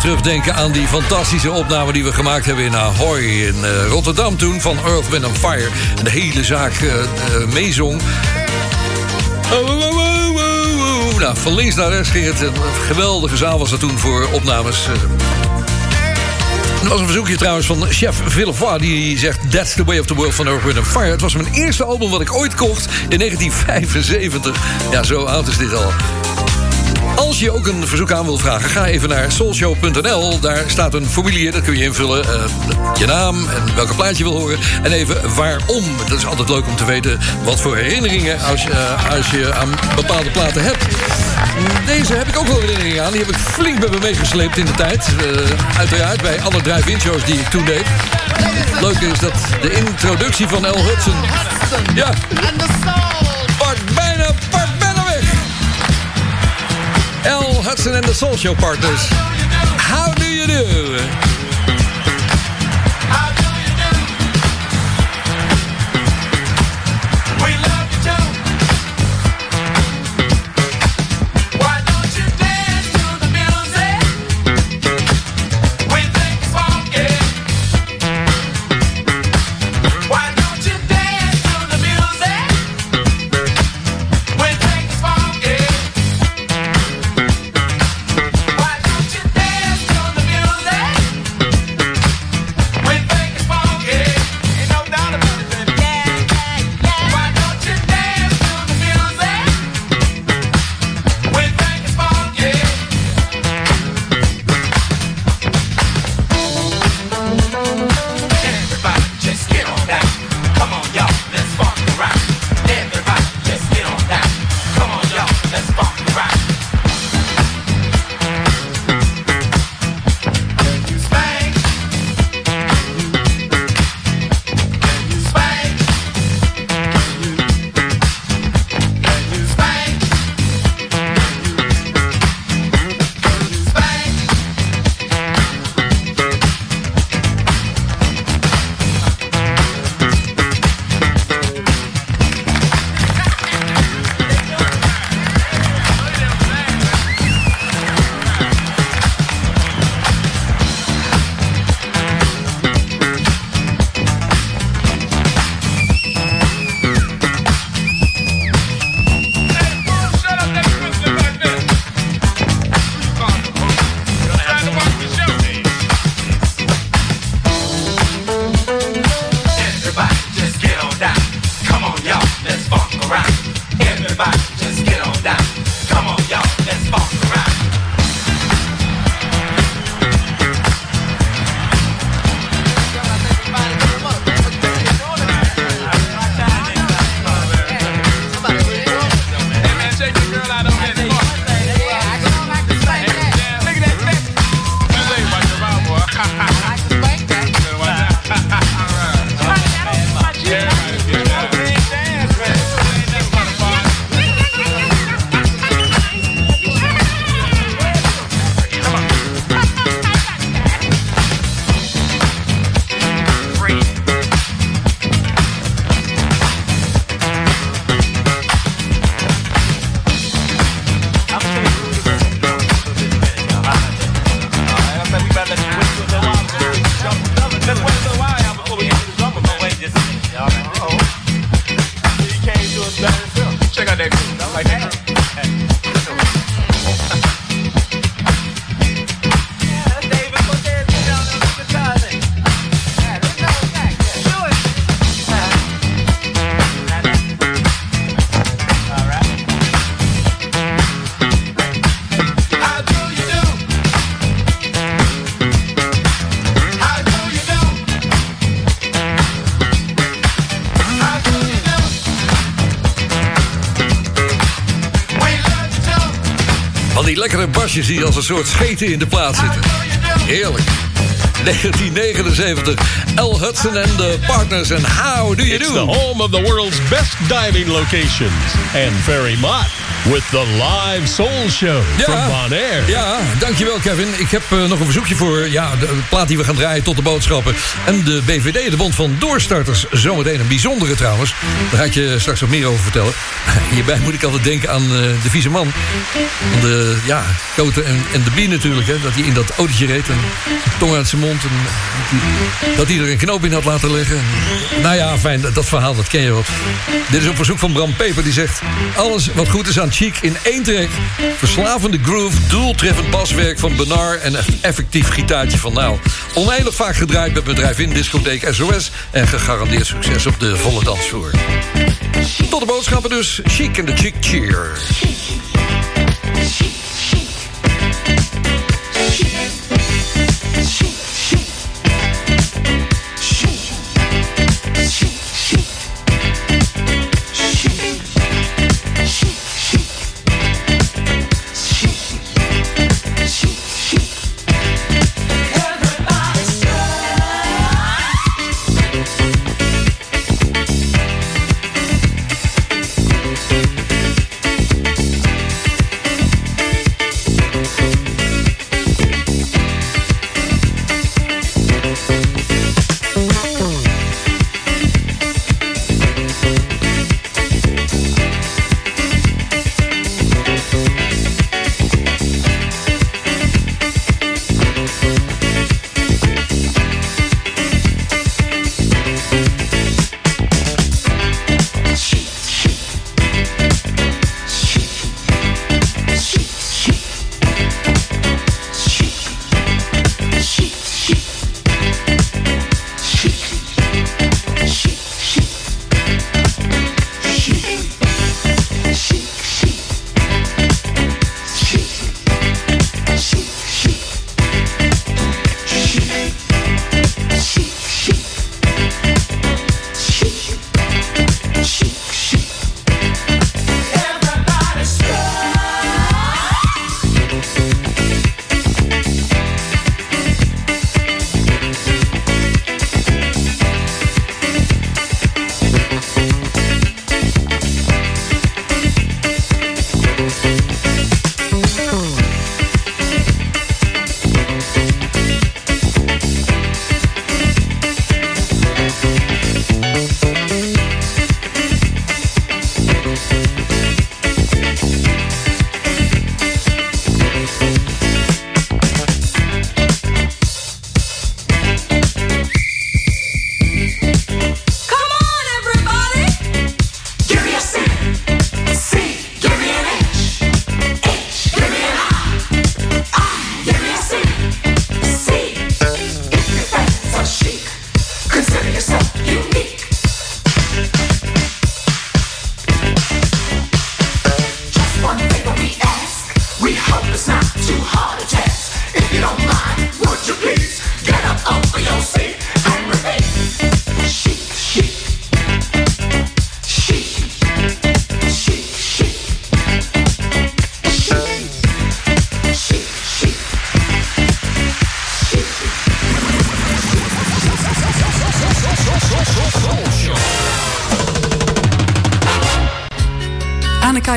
Terugdenken aan die fantastische opname die we gemaakt hebben in Ahoy in eh, Rotterdam toen van Earth, Wind Fire. De hele zaak eh, eh, meezong. Oh, oh, oh. Nou, van links naar rechts ging het. Een geweldige zaal was dat toen voor opnames. Er was een verzoekje trouwens van chef Villevoix... die zegt That's the way of the world van Earth, Wind Fire. Het was mijn eerste album wat ik ooit kocht in 1975. Ja, zo oud is dit al. Als je ook een verzoek aan wilt vragen, ga even naar soulshow.nl. Daar staat een formulier, dat kun je invullen. eh, je naam en welke plaat je wil horen. En even waarom. Dat is altijd leuk om te weten wat voor herinneringen... als je, eh, als je aan bepaalde platen hebt. Deze heb ik ook wel herinneringen aan. Die heb ik flink met me meegesleept in de tijd. Eh, uiteraard bij alle drive-in shows die ik toen deed. Het leuke is dat de introductie van L. Hudson... Ja, Hudson en de Soul Show Partners. How do you do? Basjes die als een soort scheten in de plaat zitten. Heerlijk. 1979. L. Hudson en de Partners en How Do You It's Do? the home of the world's best diving locations. And Ferry Mott with the live soul show from Bonaire. Ja, dankjewel Kevin. Ik heb eh, nog een verzoekje voor ja, de plaat die we gaan draaien tot de boodschappen. En de BVD, de Bond van Doorstarters. Zometeen een bijzondere trouwens. Daar ga ik je straks wat meer over vertellen. Hierbij moet ik altijd denken aan eh, de vieze man. De, ja, Koten en, en de Bie natuurlijk. Hè, dat hij in dat autootje reed en tong uit zijn mond. En dat hij er een knoop in had laten leggen. Nou ja, fijn, dat, verhaal, dat ken je wel. Dit is op verzoek van Bram Peper, die zegt... Alles wat goed is aan Chic in één trek. Verslavende groove, doeltreffend baswerk van Benar... en een effectief gitaartje van Nou. Oneindig vaak gedraaid met bedrijf in discotheek SOS... en gegarandeerd succes op de volle dansvloer. De boodschappen dus. Chic en de Chic Cheer.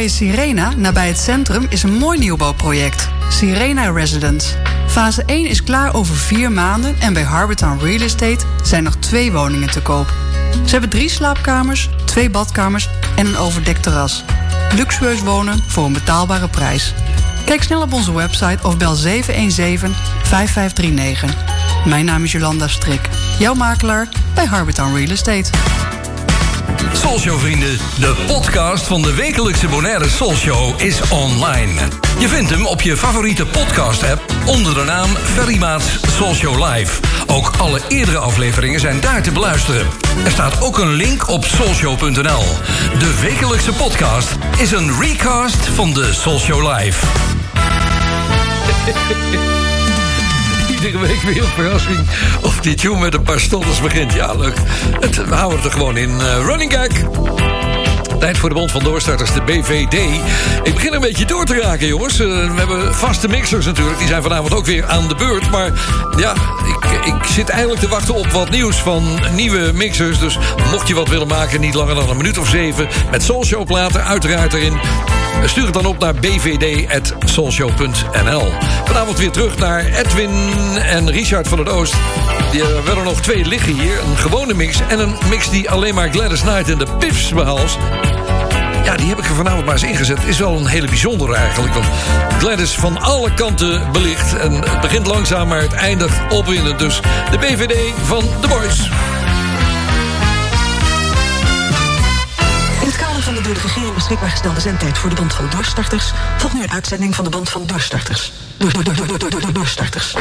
Sirena, nabij het centrum, is een mooi nieuwbouwproject. Sirena Residence. Fase 1 is klaar over vier maanden en bij Harbortown Real Estate zijn nog twee woningen te koop. Ze hebben drie slaapkamers, twee badkamers en een overdekt terras. Luxueus wonen voor een betaalbare prijs. Kijk snel op onze website of bel 717-5539. Mijn naam is Jolanda Strik, jouw makelaar bij Harbortown Real Estate. Soulshow vrienden, de podcast van de wekelijkse Bonaire Soulshow is online. Je vindt hem op je favoriete podcast app onder de naam Ferry Maats Soulshow Live. Ook alle eerdere afleveringen zijn daar te beluisteren. Er staat ook een link op soulshow.nl. De wekelijkse podcast is een recast van de Soulshow Live. Week weer een verrassing. Of die tune met een paar stotters begint. Ja, leuk. Het, we houden het er gewoon in. eh, running gag. Tijd voor de Bond van Doorstarters, de BVD. Ik begin een beetje door te raken, jongens. Eh, we hebben vaste mixers natuurlijk. Die zijn vanavond ook weer aan de beurt. Maar ja, ik, ik zit eigenlijk te wachten op wat nieuws van nieuwe mixers. Dus mocht je wat willen maken, niet langer dan een minuut of zeven... met Soulshow platen, uiteraard erin... Stuur het dan op naar bvd.soulshow.nl. Vanavond weer terug naar Edwin en Richard van het Oost. Die er nog twee liggen hier. Een gewone mix en een mix die alleen maar Gladys Knight en de Piffs behalst. Ja, die heb ik er vanavond maar eens ingezet. Is wel een hele bijzondere eigenlijk. Want Gladys van alle kanten belicht. En het begint langzaam, maar het eindigt opwindend. Dus de BVD van The Boys. Door de regering beschikbaar gestelde zendtijd voor de band van doorstarters volgt nu een uitzending van de band van doorstarters. Door, door, door, door, door, door, door, doorstarters.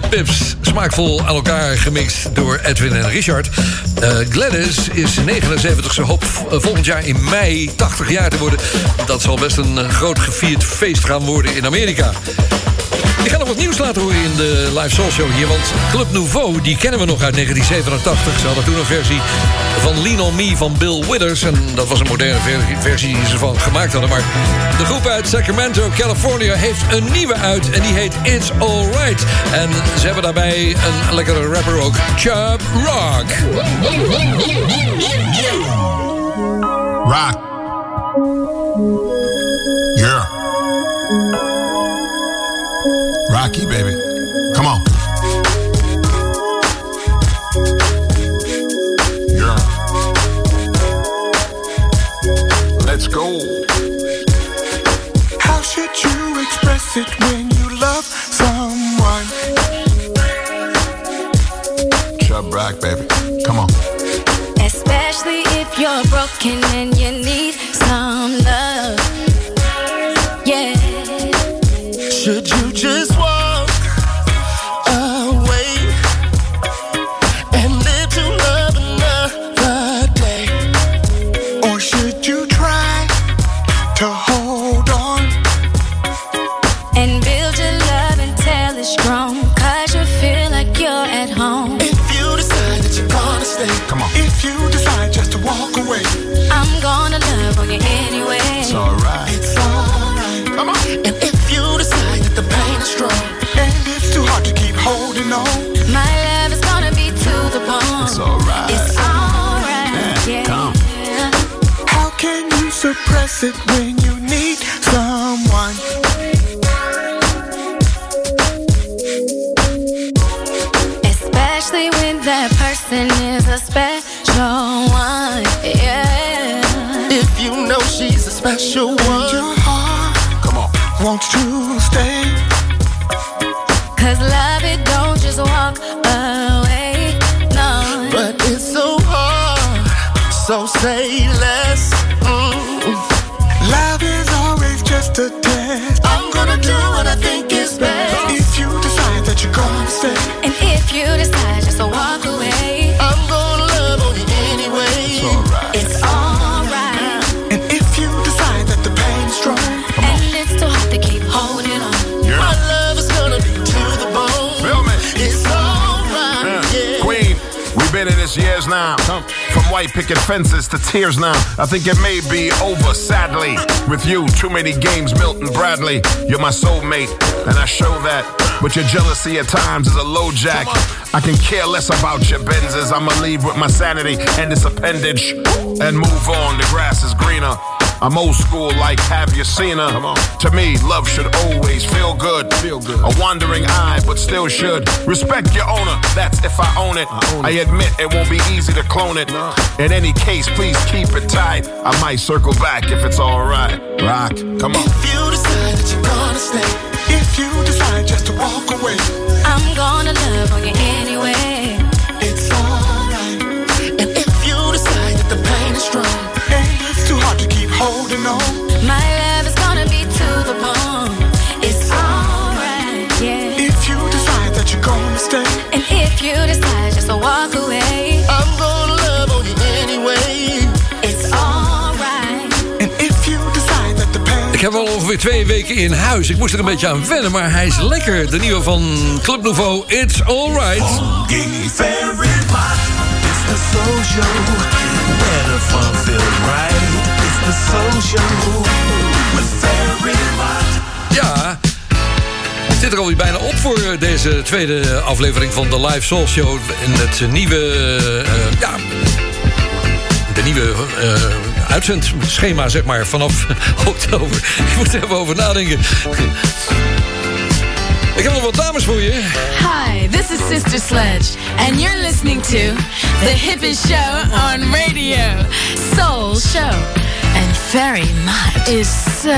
De Pips. Smaakvol aan elkaar gemixt door Edwin en Richard. Eh, Gladys is 79. Ze hoopt v- volgend jaar in mei 80 jaar te worden. Dat zal best een eh, groot gevierd feest gaan worden in Amerika. Ik ga nog wat nieuws laten horen in de live soul show hier. Want Club Nouveau, die kennen we nog uit 1987. Ze hadden toen een versie van Lean On Me van Bill Withers. En dat was een moderne ver- versie die ze van gemaakt hadden. Maar de groep uit Sacramento, California, heeft een nieuwe uit. En die heet It's Alright. En ze hebben daarbij een lekkere rapper ook, Chub Rock. Rock. Rocky, baby. Come on. Years now. From white picket fences to tears now. I think it may be over, sadly. With you, too many games, Milton Bradley. You're my soulmate, and I show that. But your jealousy at times is a low jack. I can care less about your Benzes. I'ma leave with my sanity and its appendage. And move on, the grass is greener. I'm old school, like have you seen her? To me, love should always feel good. Feel good. A wandering eye, but still should. Respect your owner, that's if I own it. I, admit it won't be easy to clone it. In any case, please keep it tight. I might circle back if it's alright. Rock, come on. If you decide that you're gonna stay, if you decide just to walk away, I'm gonna love on you anyway. Ik heb al ongeveer twee weken in huis. Ik moest er een beetje aan wennen, maar hij is lekker. De nieuwe van Club Nouveau, It's Alright. Funky the soul show with Fairy Mott. Ja, het zit er alweer bijna op voor deze tweede aflevering van de Live Soul Show. En het nieuwe, eh, ja, de nieuwe eh, uitzendschema, zeg maar, vanaf oktober. Ik moet er even over nadenken. Ik heb nog wat dames voor je. Hi, this is Sister Sledge, and you're listening to the hippest show on radio, Soul Show. Fairy Mutt is so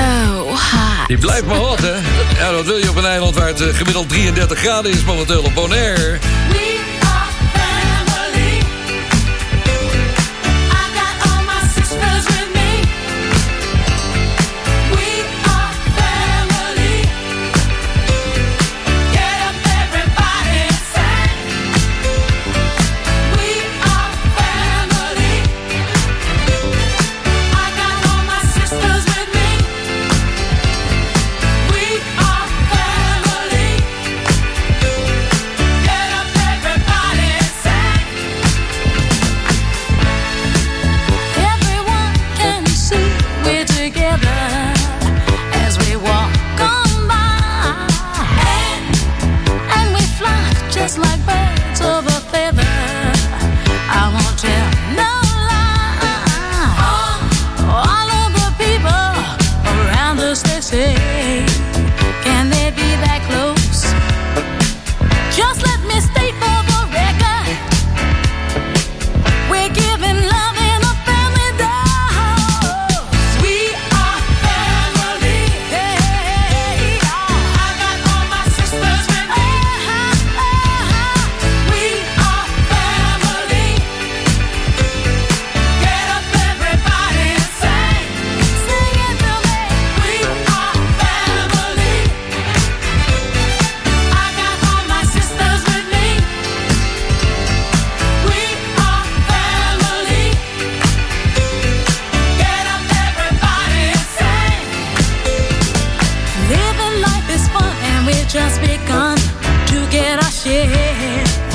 hot. Die blijft maar hot, hè? Ja, dat wil je op een eiland waar het eh, gemiddeld 33 graden is momenteel op Bonaire. Just begun to get our share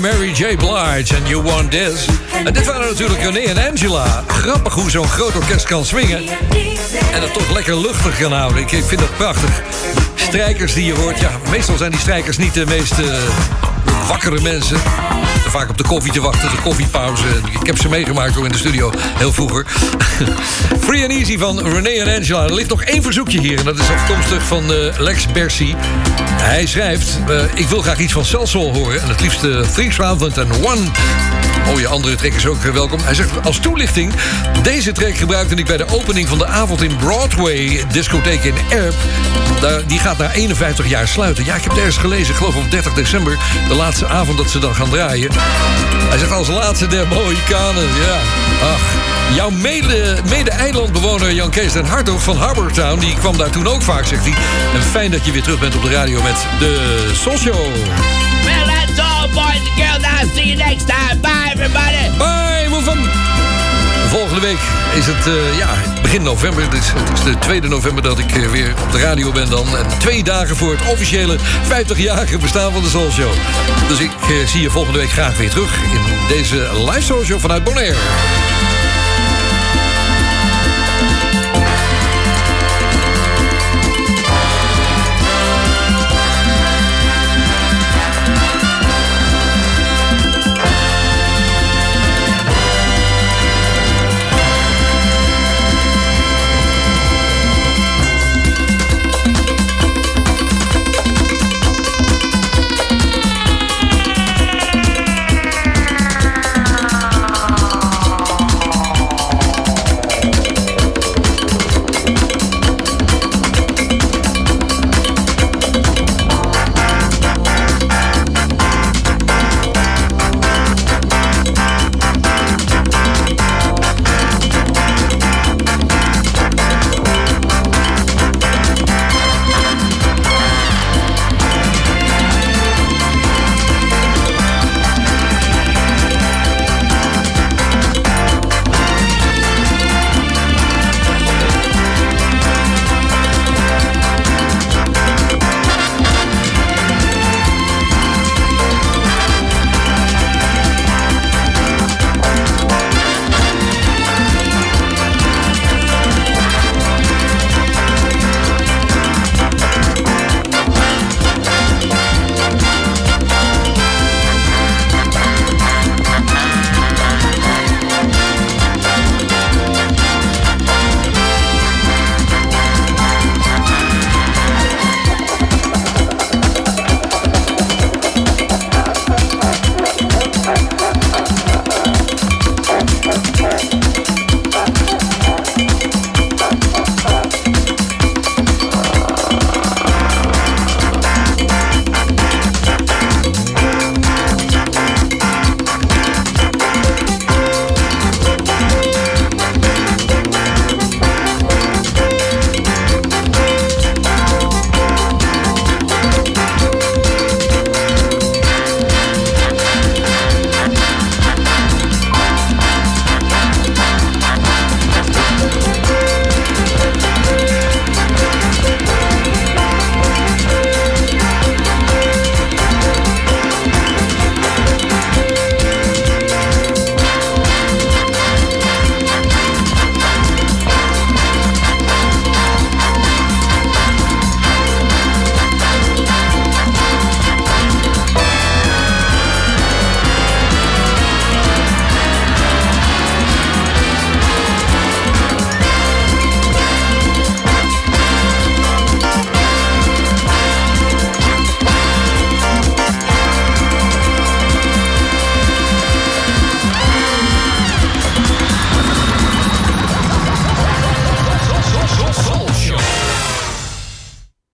Mary J. Blige en You Want This. En dit waren natuurlijk René en Angela. Grappig hoe zo'n groot orkest kan swingen. En het toch lekker luchtig kan houden. Ik, vind dat prachtig. Strijkers die je hoort, ja, meestal zijn die strijkers niet de meest eh, wakkere mensen. Vaak op de koffie te wachten, de koffiepauze. Ik heb ze meegemaakt in de studio, heel vroeger. Free and Easy van René en Angela. Er ligt nog één verzoekje hier en dat is afkomstig van eh, Lex Bercy. Hij schrijft, eh, ik wil graag iets van Celsol horen. En het liefst uh, 3001. Oh, je andere track is ook eh, welkom. Hij zegt als toelichting... Deze track gebruikte ik bij de opening van de avond in Broadway... discotheek in Erp. Die gaat na 51 jaar sluiten. Ja, ik heb het ergens gelezen, ik geloof op 30 december... de laatste avond dat ze dan gaan draaien. Hij zegt als laatste der Mohikanen. Ja, ach... Jouw mede- mede-eilandbewoner Jan Kees den Hartog van Harbortown... die kwam daar toen ook vaak, zegt hij. En fijn dat je weer terug bent op de radio met de Show. Well, that's all, boys and girls. I'll see you next time. Bye, everybody. Bye. Volgende week is het eh, ja, begin november. Het is, het is de 2 november dat ik eh, weer op de radio ben dan. En twee dagen voor het officiële 50-jarige bestaan van de Soul Show. Dus ik eh, zie je volgende week graag weer terug in deze live Soul Show vanuit Bonaire.